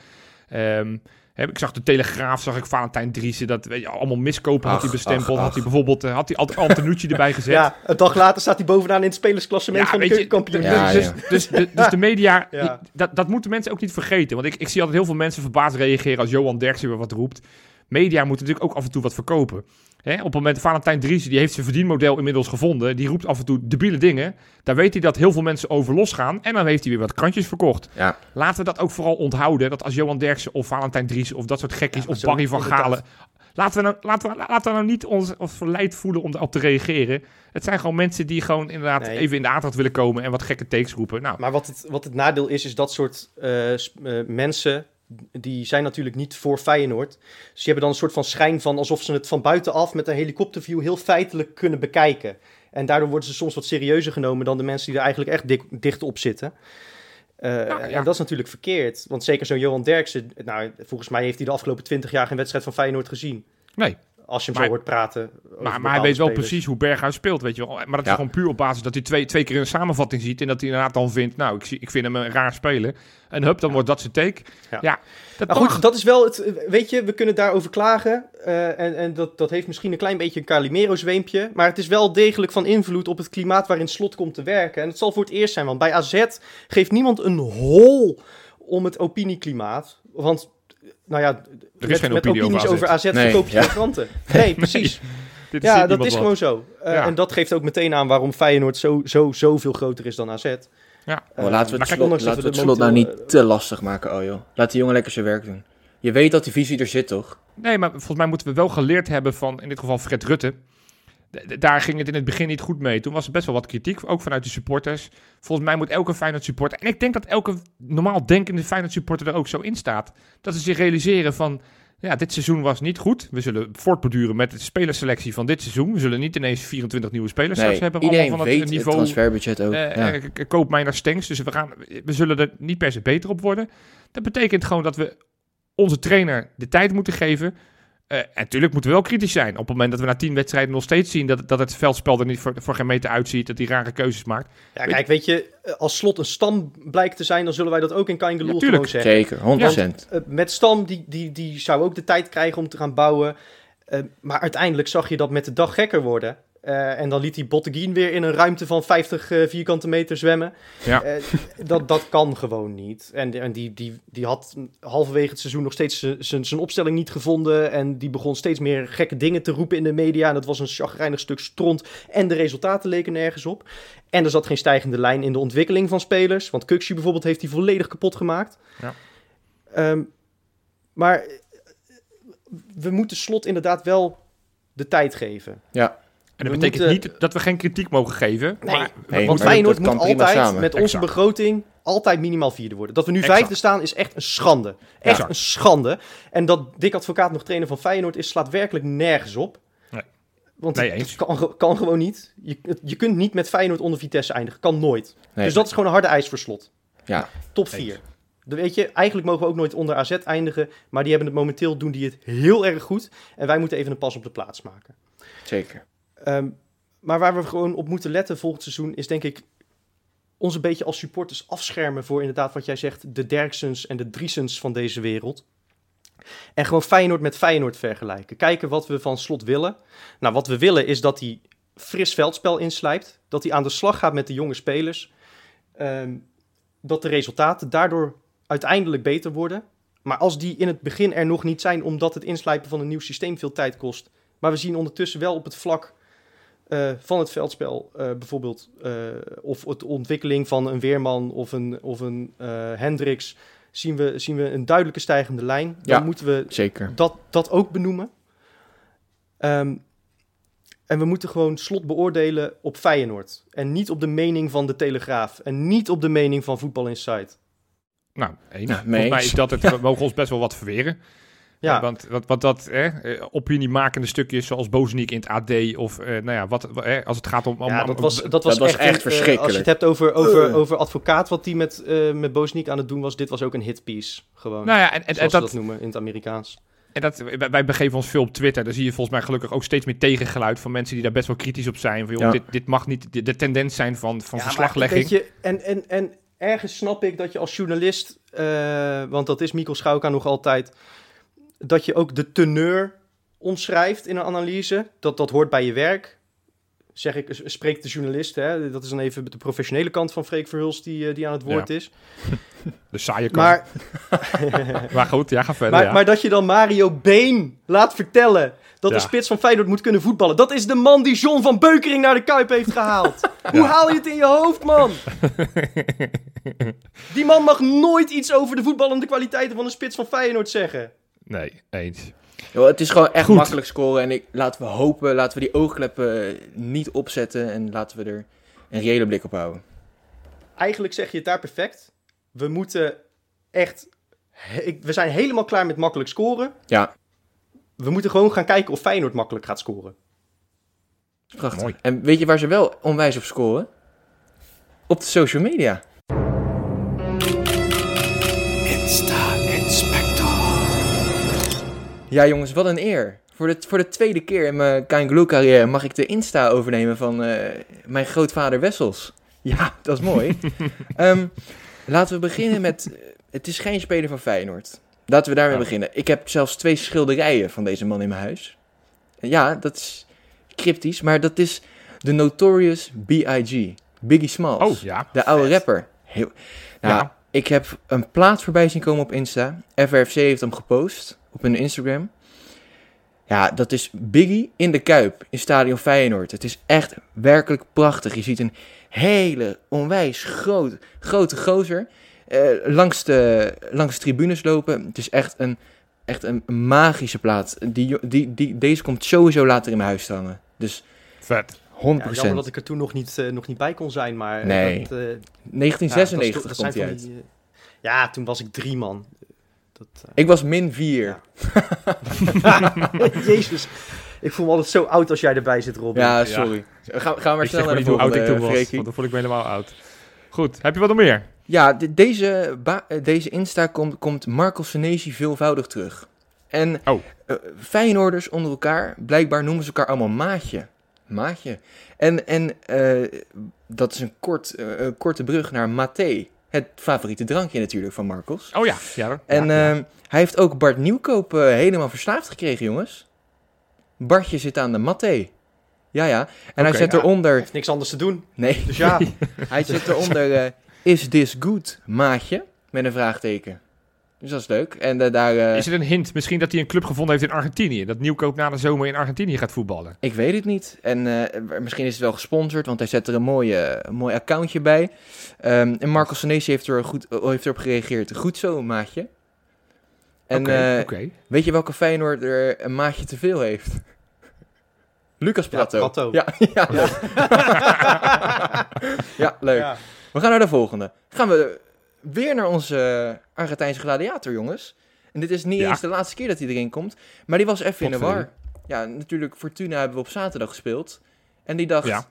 S3: Ehm, ik zag de Telegraaf, zag ik Valentijn Driessen, dat weet je, allemaal miskopen had hij bestempeld.
S4: ach,
S3: Had hij bijvoorbeeld eh, had hij Ant- Antonucci erbij gezet.
S2: Ja, een dag later staat hij bovenaan in het spelersklassement
S3: Ja,
S2: van de keukenkampioen.
S4: Ja,
S3: dus,
S4: ja.
S3: Dus, dus, dus de media,
S2: Ja.
S3: die- dat, dat moeten mensen ook niet vergeten. Want ik, ik zie altijd heel veel mensen verbaasd reageren als Johan Derksen weer wat roept. Media moeten natuurlijk ook af en toe wat verkopen. Hè, op het moment, Valentijn Driessen, die heeft zijn verdienmodel inmiddels gevonden. Die roept af en toe debiele dingen. Daar weet hij dat heel veel mensen over losgaan. En dan heeft hij weer wat krantjes verkocht.
S4: Ja.
S3: Laten we dat ook vooral onthouden. Dat als Johan Derksen of Valentijn Driessen of dat soort gekkies
S2: Ja,
S3: of Barry van. Galen... Laten we, nou, laten, we, laten we nou niet ons, verleid voelen om daarop te reageren. Het zijn gewoon mensen die gewoon inderdaad
S2: Nee.
S3: even in de aandacht willen komen en wat gekke takes roepen. Nou,
S2: Maar wat het, wat het nadeel is, is dat soort eh, eh, mensen, die zijn natuurlijk niet voor Feyenoord. Dus die hebben dan een soort van schijn van alsof ze het van buitenaf met een helikopterview heel feitelijk kunnen bekijken. En daardoor worden ze soms wat serieuzer genomen dan de mensen die er eigenlijk echt dik, dicht op zitten. Eh,
S3: ja.
S2: En dat is natuurlijk verkeerd. Want zeker zo'n Johan Derksen, nou, volgens mij heeft hij de afgelopen twintig jaar geen wedstrijd van Feyenoord gezien.
S3: nee.
S2: Als je hem
S3: Maar-
S2: zo hoort praten. over
S3: Maar, maar hij weet wel
S2: spelers.
S3: precies hoe Berghuis speelt, weet je wel. Maar dat is
S4: Ja.
S3: gewoon puur op basis dat hij twee, twee keer een samenvatting ziet. En dat hij inderdaad dan vindt, nou, ik, zie, ik vind hem een raar spelen. En hup, dan wordt dat zijn take.
S2: Ja.
S3: Ja, dat
S2: Maar
S3: mag.
S2: goed, dat is wel het. Weet je, we kunnen daarover klagen. eh, en en dat, dat heeft misschien een klein beetje een Calimero-zweempje. Maar het is wel degelijk van invloed op het klimaat waarin slot komt te werken. En het zal voor het eerst zijn, want bij AZ geeft niemand een hol om het opinieklimaat. Want, nou ja, met,
S3: geen
S2: met
S3: opinie over
S2: opinies over
S3: AZ.
S2: AZ,
S4: Nee,
S2: verkoop je
S4: ja.
S2: geen kranten. Nee, precies.
S3: Dit
S2: ja, dat is
S3: wat.
S2: gewoon zo. Eh,
S3: Ja.
S2: En dat geeft ook meteen aan waarom Feyenoord zo, zo, zoveel groter is dan AZ.
S3: Ja.
S2: Eh,
S4: laten we
S2: maar
S4: het
S2: kijk,
S4: slot, laten we het
S2: er
S4: slot nou niet te lastig maken, oh joh. Laat die jongen lekker zijn werk doen. Je weet dat die visie er zit, toch?
S3: Nee, maar volgens mij moeten we wel geleerd hebben van, in dit geval Fred Rutte. Daar ging het in het begin niet goed mee. Toen was er best wel wat kritiek, ook vanuit de supporters. Volgens mij moet elke Feyenoord supporter, en ik denk dat elke normaal denkende Feyenoord supporter er ook zo in staat, dat ze zich realiseren van, ja, dit seizoen was niet goed. We zullen voortborduren met de spelerselectie van dit seizoen. We zullen niet ineens 24 nieuwe spelers
S4: Nee,
S3: hebben.
S4: iedereen
S3: van het
S4: weet het
S3: niveau.
S4: transferbudget ook.
S3: Eh,
S4: ja.
S3: eh, koop mij naar Stengs. Dus we, gaan, we zullen er niet per se beter op worden. Dat betekent gewoon dat we onze trainer de tijd moeten geven. Eh, en natuurlijk moeten we wel kritisch zijn. Op het moment dat we na tien wedstrijden nog steeds zien dat, dat het veldspel er niet voor, voor geen meter uitziet, dat hij rare keuzes maakt.
S2: Ja, kijk, weet je, als Slot een stam blijkt te zijn, dan zullen wij dat ook in Kaingeloel
S3: Ja, tuurlijk.
S2: gewoon zeggen.
S4: Zeker, 100%.
S2: Eh, met Stam, die, die, die zou ook de tijd krijgen om te gaan bouwen. Eh, maar uiteindelijk zag je dat met de dag gekker worden. Eh, en dan liet hij Botteguin weer in een ruimte van 50 eh, vierkante meter zwemmen.
S3: Ja.
S2: Eh, dat, dat kan gewoon niet. En, en die, die, die had halverwege het seizoen nog steeds zijn opstelling niet gevonden. En die begon steeds meer gekke dingen te roepen in de media. En dat was een chagrijnig stuk stront. En de resultaten leken nergens op. En er zat geen stijgende lijn in de ontwikkeling van spelers. Want Kuxi bijvoorbeeld heeft hij volledig kapot gemaakt.
S3: Ja.
S2: Ehm, maar we moeten slot inderdaad wel de tijd geven.
S4: Ja,
S3: En dat
S2: We
S3: betekent
S2: moeten-
S3: niet dat we geen kritiek mogen geven.
S2: Nee,
S3: maar
S4: Nee,
S2: Want Feyenoord moet altijd
S4: samen.
S2: met onze
S3: Exact.
S2: begroting altijd minimaal vierde worden. Dat we nu
S3: Exact.
S2: vijfde staan is echt een schande. Echt een schande. En dat Dick Advocaat nog trainer van Feyenoord is, slaat werkelijk nergens op.
S3: Nee.
S2: Want
S3: Nee,
S2: het kan, kan gewoon niet. Je, je kunt niet met Feyenoord onder Vitesse eindigen. Kan nooit.
S4: Nee.
S2: Dus dat is gewoon een harde ijs voor slot.
S4: Ja,
S2: Top 4. Dan weet je, eigenlijk mogen we ook nooit onder AZ eindigen. Maar die hebben het momenteel, doen die het heel erg goed. En wij moeten even een pas op de plaats maken.
S4: zeker.
S2: Ehm, maar waar we gewoon op moeten letten volgend seizoen is denk ik ons een beetje als supporters afschermen voor inderdaad wat jij zegt, de Derksens en de Driesens van deze wereld. En gewoon Feyenoord met Feyenoord vergelijken. Kijken wat we van slot willen. Nou, wat we willen is dat hij fris veldspel inslijpt. Dat hij aan de slag gaat met de jonge spelers. Ehm, dat de resultaten daardoor uiteindelijk beter worden. Maar als die in het begin er nog niet zijn, omdat het inslijpen van een nieuw systeem veel tijd kost. Maar we zien ondertussen wel op het vlak eh, van het veldspel, eh, bijvoorbeeld, eh, of de ontwikkeling van een Weerman of een, of een eh, Hendricks, zien we, zien we een duidelijke stijgende lijn. Dan
S4: Ja.
S2: moeten we
S4: Zeker.
S2: dat, dat ook benoemen. Ehm, en we moeten gewoon slot beoordelen op Feyenoord. En niet op de mening van de Telegraaf. En niet op de mening van Voetbal Insight.
S3: Nou, eens.
S4: Ja, mee
S3: Volgens mij
S4: eens.
S3: is dat het. We mogen ons best wel wat verweren.
S2: Ja,
S3: Want, want, want dat eh, eh, opiniemakende stukjes zoals Bozeniek in het AD of eh, nou ja, wat, eh, als het gaat om... om
S2: ja dat was, dat was,
S4: was
S2: echt,
S4: echt
S2: een, eh,
S4: verschrikkelijk.
S2: als je het hebt over, over,
S4: Uh.
S2: over advocaat, wat die met, eh met Bozniek aan het doen was, dit was ook een hitpiece. Gewoon.
S3: nou ja, en, en, en
S2: zoals ze
S3: dat,
S2: dat noemen in het Amerikaans.
S3: en dat, wij, begeven ons veel op Twitter. Daar zie je volgens mij gelukkig ook steeds meer tegengeluid van mensen die daar best wel kritisch op zijn. Van, joh,
S4: Ja.
S3: dit, dit mag niet de, de tendens zijn van, van
S2: Ja,
S3: verslaglegging.
S2: Weet je, en, en, en ergens snap ik dat je als journalist, eh, want dat is Mikkel Schouka nog altijd, dat je ook de teneur omschrijft in een analyse. Dat, dat hoort bij je werk. Zeg ik, spreekt de journalist. Hè? Dat is dan even de professionele kant van Freek Verhulst die, eh, die aan het woord is.
S3: De saaie kant.
S2: Maar,
S3: Maar goed, ja, ga verder.
S2: maar,
S3: ja.
S2: maar dat je dan Mario Been laat vertellen dat
S3: Ja.
S2: de spits van Feyenoord moet kunnen voetballen. Dat is de man die John van Beukering naar de Kuip heeft gehaald. Hoe haal je het in je hoofd, man? Die man mag nooit iets over de voetballende kwaliteiten van de spits van Feyenoord zeggen.
S3: Nee, eens.
S4: Yo, het is gewoon echt
S3: Goed.
S4: makkelijk scoren. En ik, laten we hopen, laten we die oogkleppen eh, niet opzetten. En laten we er een reële blik op houden.
S2: Eigenlijk zeg je het daar perfect. We moeten echt... ik- We zijn helemaal klaar met makkelijk scoren.
S4: Ja,
S2: We moeten gewoon gaan kijken of Feyenoord makkelijk gaat scoren.
S4: prachtig.
S3: Mooi.
S4: En weet je waar ze wel onwijs op scoren? Op de social media. Ja jongens, wat een eer. Voor de, voor de tweede keer in mijn Kangaloo carrière mag ik de Insta overnemen van eh, mijn grootvader Wessels. Ja, dat is mooi. Ehm, laten we beginnen met... eh, Het is geen speler van Feyenoord. Laten we daarmee
S3: Ja.
S4: beginnen. Ik heb zelfs twee schilderijen van deze man in mijn huis. Ja, dat is cryptisch, maar dat is de Notorious B.I.G. Biggie Smalls.
S3: Oh, ja.
S4: De oude rapper. Heel... Nou,
S3: Ja.
S4: ik heb een plaat voorbij zien komen op Insta. FRFC heeft hem gepost op hun Instagram. Ja, dat is Biggie in de Kuip in Stadion Feyenoord. Het is echt werkelijk prachtig. Je ziet een hele onwijs groot, grote gozer eh, langs, de, langs de tribunes lopen. Het is echt een, echt een magische plaat. Die, die, die, deze komt sowieso later in mijn huis te hangen. Dus 100%.
S3: Vet.
S2: Ja, jammer dat ik er toen nog niet, eh, nog niet bij kon zijn, maar... eh,
S4: Nee.
S2: dat, eh,
S4: 1996
S2: ja, dat is- dat zijn
S4: komt hij
S2: van
S4: uit.
S2: die, eh, ja, toen was ik drie man. Dat, eh,
S4: Ik was min 4.
S2: Jezus, ik voel me altijd zo oud als jij erbij zit, Robin.
S4: Ja, sorry. Ga, gaan we maar
S3: Ik
S4: snel naar de
S3: niet hoe oud ik
S4: volgende,
S3: toen was,
S4: Freekie.
S3: want dan voel ik me helemaal oud. Goed, heb je wat nog meer?
S4: Ja, de- deze, ba- eh, deze Insta komt, komt Marco Senesi veelvoudig terug. En
S3: Oh.
S4: eh, Feyenoorders onder elkaar, blijkbaar noemen ze elkaar allemaal maatje. Maatje. En, en eh, dat is een, kort, eh, een korte brug naar Maté. Het favoriete drankje natuurlijk van Marcos.
S3: Oh ja. ja
S4: En
S3: ja, ja.
S4: ehm, hij heeft ook Bart Nieuwkoop eh, helemaal verslaafd gekregen, jongens. Bartje zit aan de Maté. Ja, ja. En hij zet
S2: ja.
S4: eronder...
S2: Heeft niks anders te doen.
S4: Nee,
S2: Dus ja,
S4: hij zit eronder... eh, is this good, maatje? Met een vraagteken. Dus dat is leuk. En eh, daar... eh,
S3: Is het een hint misschien dat hij een club gevonden heeft in Argentinië? Dat Nieuwkoop na de zomer in Argentinië gaat voetballen?
S4: Ik weet het niet. En eh, misschien is het wel gesponsord, want hij zet er een mooie, een mooi accountje bij. Ehm, en Marco Senesi heeft, er goed, heeft erop gereageerd. Goed zo, maatje. En eh, weet je welke Feyenoord er een maatje te veel heeft? Lucas Prato.
S2: Prato.
S4: Ja, ja, leuk. ja, leuk.
S2: ja.
S4: We gaan naar de volgende. Gaan we weer naar onze Argentijnse gladiator, jongens. En dit is niet
S3: Ja.
S4: eens de laatste keer dat hij erin komt. Maar die was even in de war. Ja, natuurlijk, Fortuna hebben we op zaterdag gespeeld. En die dacht, ja,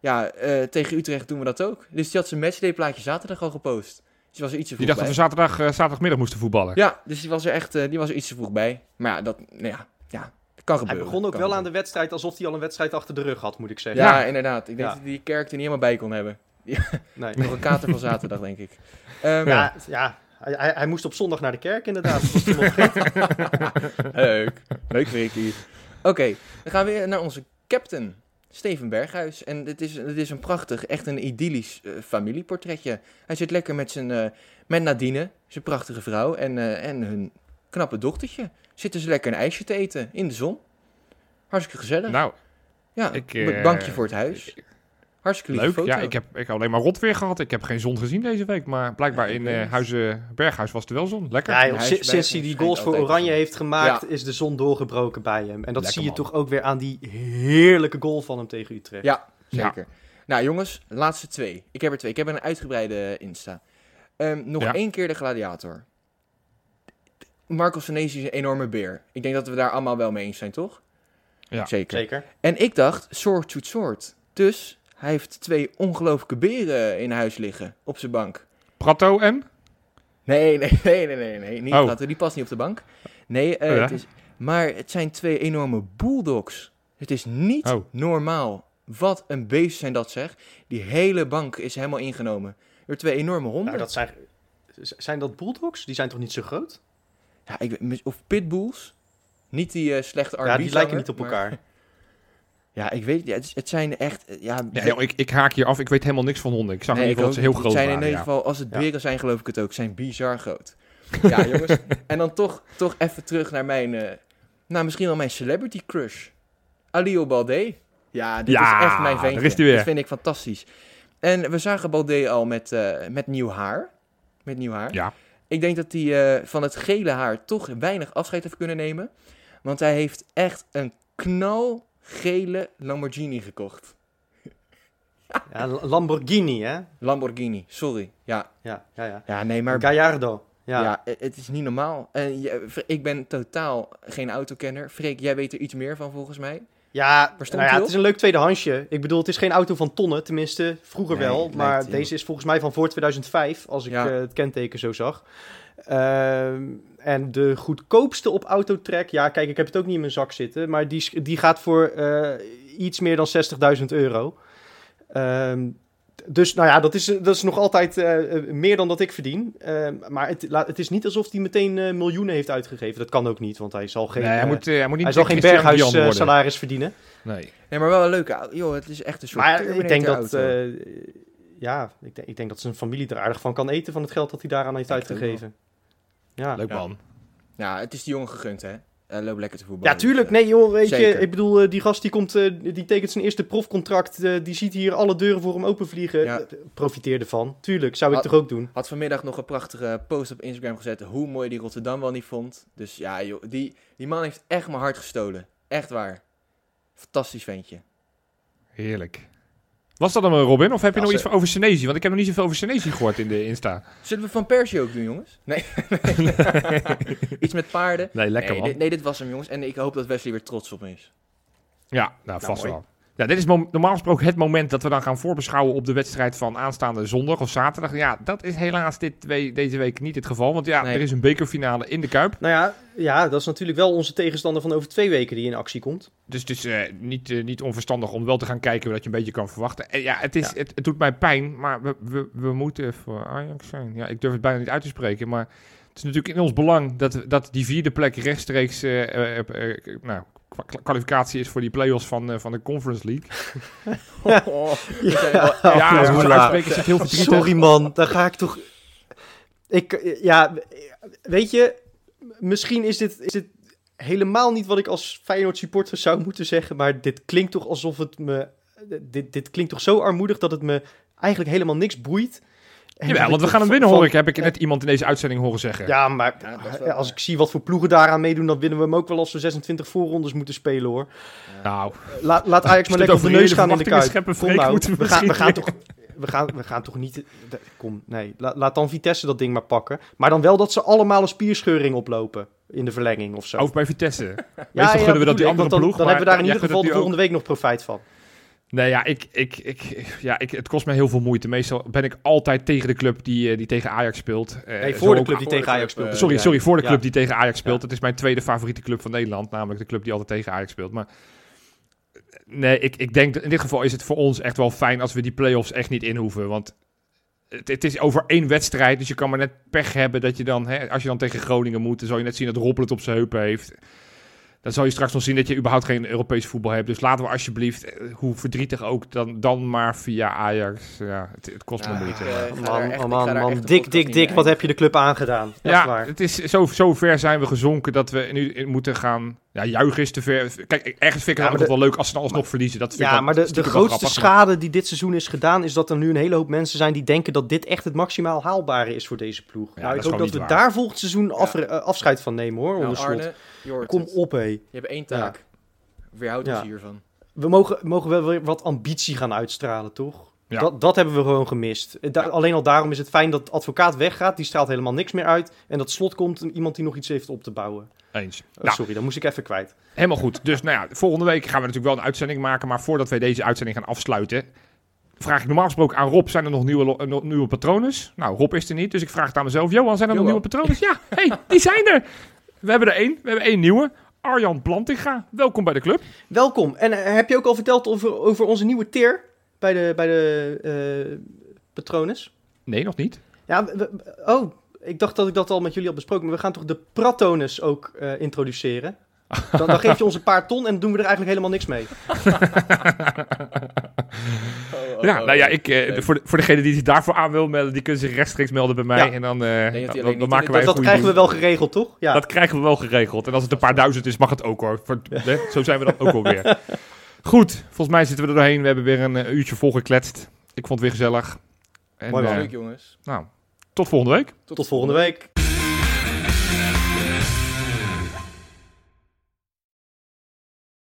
S3: Ja.
S4: eh, tegen Utrecht doen we dat ook. Dus die had zijn matchday-plaatje zaterdag al gepost. Dus die was er iets te
S3: Die dacht dat we zaterdag, eh, zaterdagmiddag moesten voetballen.
S4: Ja, dus die was er echt eh, die was er iets te vroeg bij. Maar ja, dat, nou ja, ja, dat kan
S2: Hij
S4: gebeuren.
S2: begon ook wel aan de wedstrijd alsof hij al een wedstrijd achter de rug had, moet ik zeggen.
S4: Ja,
S3: Ja.
S4: inderdaad. Ik denk
S2: Ja.
S4: dat hij die kerk er niet helemaal bij kon hebben.
S2: Nee.
S4: Nog een kater van zaterdag, denk ik. Ehm,
S2: Ja, ja hij, hij, moest op zondag naar de kerk inderdaad. Was.
S4: Leuk. Leuk, Ricky. Oké, dan gaan we weer naar onze captain, Steven Berghuis. En dit is, dit is een prachtig, echt een idyllisch eh, familieportretje. Hij zit lekker met, zijn, eh, met Nadine, zijn prachtige vrouw, en, eh, en hun knappe dochtertje. Zitten ze lekker een ijsje te eten in de zon. Hartstikke gezellig.
S3: Nou,
S4: ja,
S3: ik,
S4: een bankje voor het huis. Hartstikke lieve
S3: leuk.
S4: foto.
S3: Ja, ik heb, ik heb alleen maar rot weer gehad. Ik heb geen zon gezien deze week. Maar blijkbaar in
S4: weet
S3: eh. Huizen Berghuis was er wel zon. Lekker.
S2: Ja, joh, sinds hij die goals voor Oranje heeft gemaakt,
S4: Ja.
S2: is de zon doorgebroken bij hem. En dat
S3: Lekker,
S2: zie je
S3: man.
S2: toch ook weer aan die heerlijke goal van hem tegen Utrecht.
S4: Ja,
S3: Ja.
S4: zeker. Nou jongens, laatste twee. Ik heb er twee. Ik heb een uitgebreide Insta. Ehm, nog
S3: Ja.
S4: één keer de gladiator. Marco Senesi is een enorme beer. Ik denk dat we daar allemaal wel mee eens zijn, toch?
S3: Ja.
S4: Zeker.
S2: Zeker.
S4: En ik dacht, soort shoot soort. Dus hij heeft twee ongelooflijke beren in huis liggen op zijn bank.
S3: Prato en?
S4: Nee, nee, nee, nee, nee, nee. Niet
S3: Oh.
S4: die past niet op de bank. Nee, eh,
S3: Oh ja?
S4: het is, maar het zijn twee enorme bulldogs. Het is niet
S3: Oh.
S4: normaal. Wat een beest zijn dat zeg. Die hele bank is helemaal ingenomen. Door twee enorme honden.
S2: Nou, dat zijn, zijn dat bulldogs? Die zijn toch niet zo groot?
S4: ja, ik, weet- of pitbulls. Niet die eh, slechte R&B
S2: Ja, die lijken niet op
S4: maar-
S2: elkaar.
S4: Ja, ik weet het, het zijn echt... eh, Ja,
S3: joh, ik, ik haak hier af. Ik weet helemaal niks van honden. Ik zag
S4: Nee,
S3: in ieder geval dat ze heel groot
S4: zijn in ieder geval, als het beren zijn, geloof ik het ook. Zijn bizar groot. Ja, jongens. En dan toch, toch even terug naar mijn, eh, nou misschien wel mijn celebrity crush. Alio Balde. Ja, dit
S3: Ja,
S4: is echt mijn ventje.
S3: is weer.
S4: Dat vind ik fantastisch. En we zagen Balde al met, eh, met nieuw haar. Met nieuw haar.
S3: Ja.
S4: Ik denk dat hij van het gele haar toch weinig afscheid heeft kunnen nemen. Want hij heeft echt een knalgele Lamborghini gekocht.
S2: Ja, Lamborghini, hè?
S4: Lamborghini, sorry. Ja,
S2: Ja, ja, ja.
S4: ja nee, maar
S2: Gallardo. Ja.
S4: Ja, het- is niet normaal. En je- Fre- ik ben totaal geen autokenner. Freek, jij weet er iets meer van volgens mij.
S2: Ja, nou ja, het is een leuk tweedehandsje. Ik bedoel, het is geen auto van tonnen, tenminste vroeger
S4: Nee,
S2: wel. Maar
S4: lijkt,
S2: deze is volgens mij van voor 2005, als ik
S4: Ja.
S2: eh, het kenteken zo zag. Ehm, en de goedkoopste op Autotrack, ja kijk, ik heb het ook niet in mijn zak zitten, maar die, die gaat voor eh, iets meer dan 60.000 euro. Ehm, dus nou ja, dat is, dat is nog altijd eh, eh, meer dan dat ik verdien. Ehm, maar het, la- het is niet alsof hij meteen eh, miljoenen heeft uitgegeven. Dat kan ook niet, want hij zal geen,
S3: nee, hij
S2: eh,
S3: moet, eh, hij moet niet
S2: hij zal geen berghuis eh, salaris verdienen.
S3: Nee.
S4: Nee, maar wel een leuke auto. Joh, het is echt een soort
S2: Maar ik denk dat, eh, ja, ik denk, ik denk dat zijn familie er aardig van kan eten van het geld dat hij daaraan heeft uitgegeven. Ja.
S3: Leuk man.
S4: Ja, het is die jongen gegund, hè. Uh, loop lekker te voetballen.
S2: ja, tuurlijk.
S4: Dus, eh,
S2: Nee, joh, weet je, ik bedoel, eh, die gast die komt, eh, die tekent zijn eerste profcontract, eh, die ziet hier alle deuren voor hem openvliegen.
S4: Ja.
S2: Profiteer ervan. Tuurlijk, zou ik
S4: Ah.
S2: toch ook doen.
S4: Had vanmiddag nog een prachtige post op Instagram gezet. Hoe mooi die Rotterdam wel niet vond. Dus ja, joh, die, die man heeft echt mijn hart gestolen. Echt waar. Fantastisch ventje.
S3: Heerlijk. Was dat hem, Robin? Of heb je
S4: Ja,
S3: nog
S4: ze-
S3: iets over Senesi? Want ik heb nog niet zoveel over Senesi gehoord in de Insta.
S4: Zullen we Van Persie ook doen, jongens? Nee. Iets met paarden.
S3: Nee, lekker
S4: nee,
S3: man.
S4: dit, nee, dit was hem, jongens. En ik hoop dat Wesley weer trots op me is.
S3: Ja, nou, vast
S2: mooi.
S3: wel. Ja, dit is normaal gesproken het moment dat we dan gaan voorbeschouwen op de wedstrijd van aanstaande zondag of zaterdag. Ja, dat is helaas dit we- deze week niet het geval. Want ja,
S4: Nee.
S3: er is een bekerfinale in de Kuip.
S2: Nou ja, ja, dat is natuurlijk wel onze tegenstander van over twee weken die in actie komt.
S3: Dus het is eh, niet, eh, niet onverstandig om wel te gaan kijken wat je een beetje kan verwachten. En ja, het, is,
S2: Ja.
S3: Het, het doet mij pijn, maar we, we, we moeten voor Ajax zijn. Ja, ik durf het bijna niet uit te spreken, maar het is natuurlijk in ons belang dat, dat die vierde plek rechtstreeks eh, nou, kwalificatie is voor die play-offs van, eh, van de Conference League.
S4: Oh,
S3: Ja,
S2: ja,
S3: uitspreek is het heel verdrietig.
S2: Sorry man, daar ga ik toch... Ik, ja, weet je, misschien is dit, is dit helemaal niet wat ik als Feyenoord supporter zou moeten zeggen, maar dit klinkt toch alsof het me... Dit, dit klinkt toch zo armoedig dat het me eigenlijk helemaal niks boeit.
S3: Jawel, want we gaan hem winnen, hoor ik. Heb ik net iemand in deze uitzending horen zeggen.
S2: Ja, maar
S4: Ja, wel
S2: als ik zie wat voor ploegen daaraan meedoen, dan winnen we hem ook wel als we 26 voorrondes moeten spelen hoor.
S3: Nou,
S2: La- laat Ajax maar lekker op de neus gaan in de
S3: scheppen, Freek,
S2: nou,
S3: moeten we
S2: we, gaan, we, gaan toch, we, gaan, we gaan toch niet... Kom, nee. La- laat dan Vitesse dat ding maar pakken. Maar dan wel dat ze allemaal een spierscheuring oplopen in de verlenging of zo.
S3: ook bij Vitesse.
S2: ja,
S3: Meestal gunnen we dat die andere
S2: dan,
S3: ploeg.
S2: Dan
S3: maar
S2: hebben we daar in ieder geval de
S3: ook.
S2: volgende week nog profijt van.
S3: Nee, ja, ik, ik, ik, ja ik, het kost mij heel veel moeite. Meestal ben ik altijd tegen de club die, eh, die tegen Ajax speelt. Eh,
S2: Nee, voor de club die tegen Ajax speelt.
S3: Sorry, sorry, voor de club die tegen Ajax speelt. Het is mijn tweede favoriete club van Nederland. Namelijk de club die altijd tegen Ajax speelt. Maar nee, ik, ik denk dat in dit geval is het voor ons echt wel fijn als we die play-offs echt niet in hoeven. Want het, het is over één wedstrijd. Dus je kan maar net pech hebben dat je dan, hè, als je dan tegen Groningen moet, dan zal je net zien dat Roppel het op zijn heupen heeft. Dan zal je straks nog zien dat je überhaupt geen Europees voetbal hebt. Dus laten we alsjeblieft, eh, hoe verdrietig ook, dan, dan maar via Ajax. Ja, het, het kost me moeite.
S4: eh,
S2: Man,
S4: echt-
S2: oh man, man. Dik, dik, dik. Wat heb je de club aangedaan?
S3: Ja,
S2: waar.
S3: het is zo, zo ver zijn we gezonken dat we nu moeten gaan. Ja, juichen is te ver. Kijk, ergens vind ik het
S2: Ja,
S3: altijd wel leuk als ze dan alsnog verliezen. Dat vind ik
S2: Ja, maar de, de grootste
S3: grappig,
S2: schade die dit seizoen is gedaan, is dat er nu een hele hoop mensen zijn die denken dat dit echt het maximaal haalbare is voor deze ploeg.
S3: Ja,
S2: nou, ik
S3: is
S2: hoop dat we
S3: waar.
S2: daar volgend seizoen af, eh, afscheid van nemen hoor,
S4: Nou. Arne,
S2: Kom
S4: het.
S2: op hé.
S4: Je hebt één taak. Weerhoud ons
S2: Ja.
S4: hiervan.
S2: We mogen, mogen wel weer wat ambitie gaan uitstralen, toch?
S3: Ja.
S2: Dat, dat hebben we gewoon gemist. Da- Alleen al daarom is het fijn dat de advocaat weggaat. Die straalt helemaal niks meer uit. En dat slot komt iemand die nog iets heeft op te bouwen.
S3: Eens.
S2: Oh,
S3: Nou,
S2: Sorry, dat moest ik even kwijt.
S3: helemaal goed. Dus nou ja, volgende week gaan we natuurlijk wel een uitzending maken. Maar voordat wij deze uitzending gaan afsluiten, vraag ik normaal gesproken aan Rob: zijn er nog nieuwe, eh, nog nieuwe patronen? Nou, Rob is er niet, dus ik vraag het aan mezelf: Johan, zijn er nog nieuwe patronen? Ja, hey, die zijn er. We hebben er één. We hebben één nieuwe. Arjan Plantinga, welkom bij de club.
S2: Welkom. En eh, heb je ook al verteld over, over onze nieuwe tier bij de, bij de eh patrones?
S3: Nee, nog niet.
S2: Ja, we- we- oh, ik dacht dat ik dat al met jullie had besproken. Maar we gaan toch de pratonus ook eh, introduceren? Dan, dan geef je ons een paar ton en dan doen we er eigenlijk helemaal niks mee.
S4: Oh, oh,
S3: Ja,
S4: oh,
S3: nou ja,
S4: oh.
S3: ik, eh, voor, de, voor degene die zich daarvoor aan wil melden, die kunnen zich rechtstreeks melden bij mij.
S2: Ja.
S3: En dan, eh,
S4: hij
S3: dan, dan maken wij
S2: Dat, krijgen we wel geregeld, toch? Ja.
S3: Dat krijgen we wel geregeld. En als het een paar duizend is, mag het ook hoor. Voor, hè, Zo zijn we dan ook alweer. Goed, volgens mij zitten we er doorheen. We hebben weer een eh, uurtje volgekletst. Ik vond het weer gezellig. En,
S2: Mooi
S3: eh,
S4: Leuk jongens.
S3: nou, tot volgende week.
S2: Tot volgende week.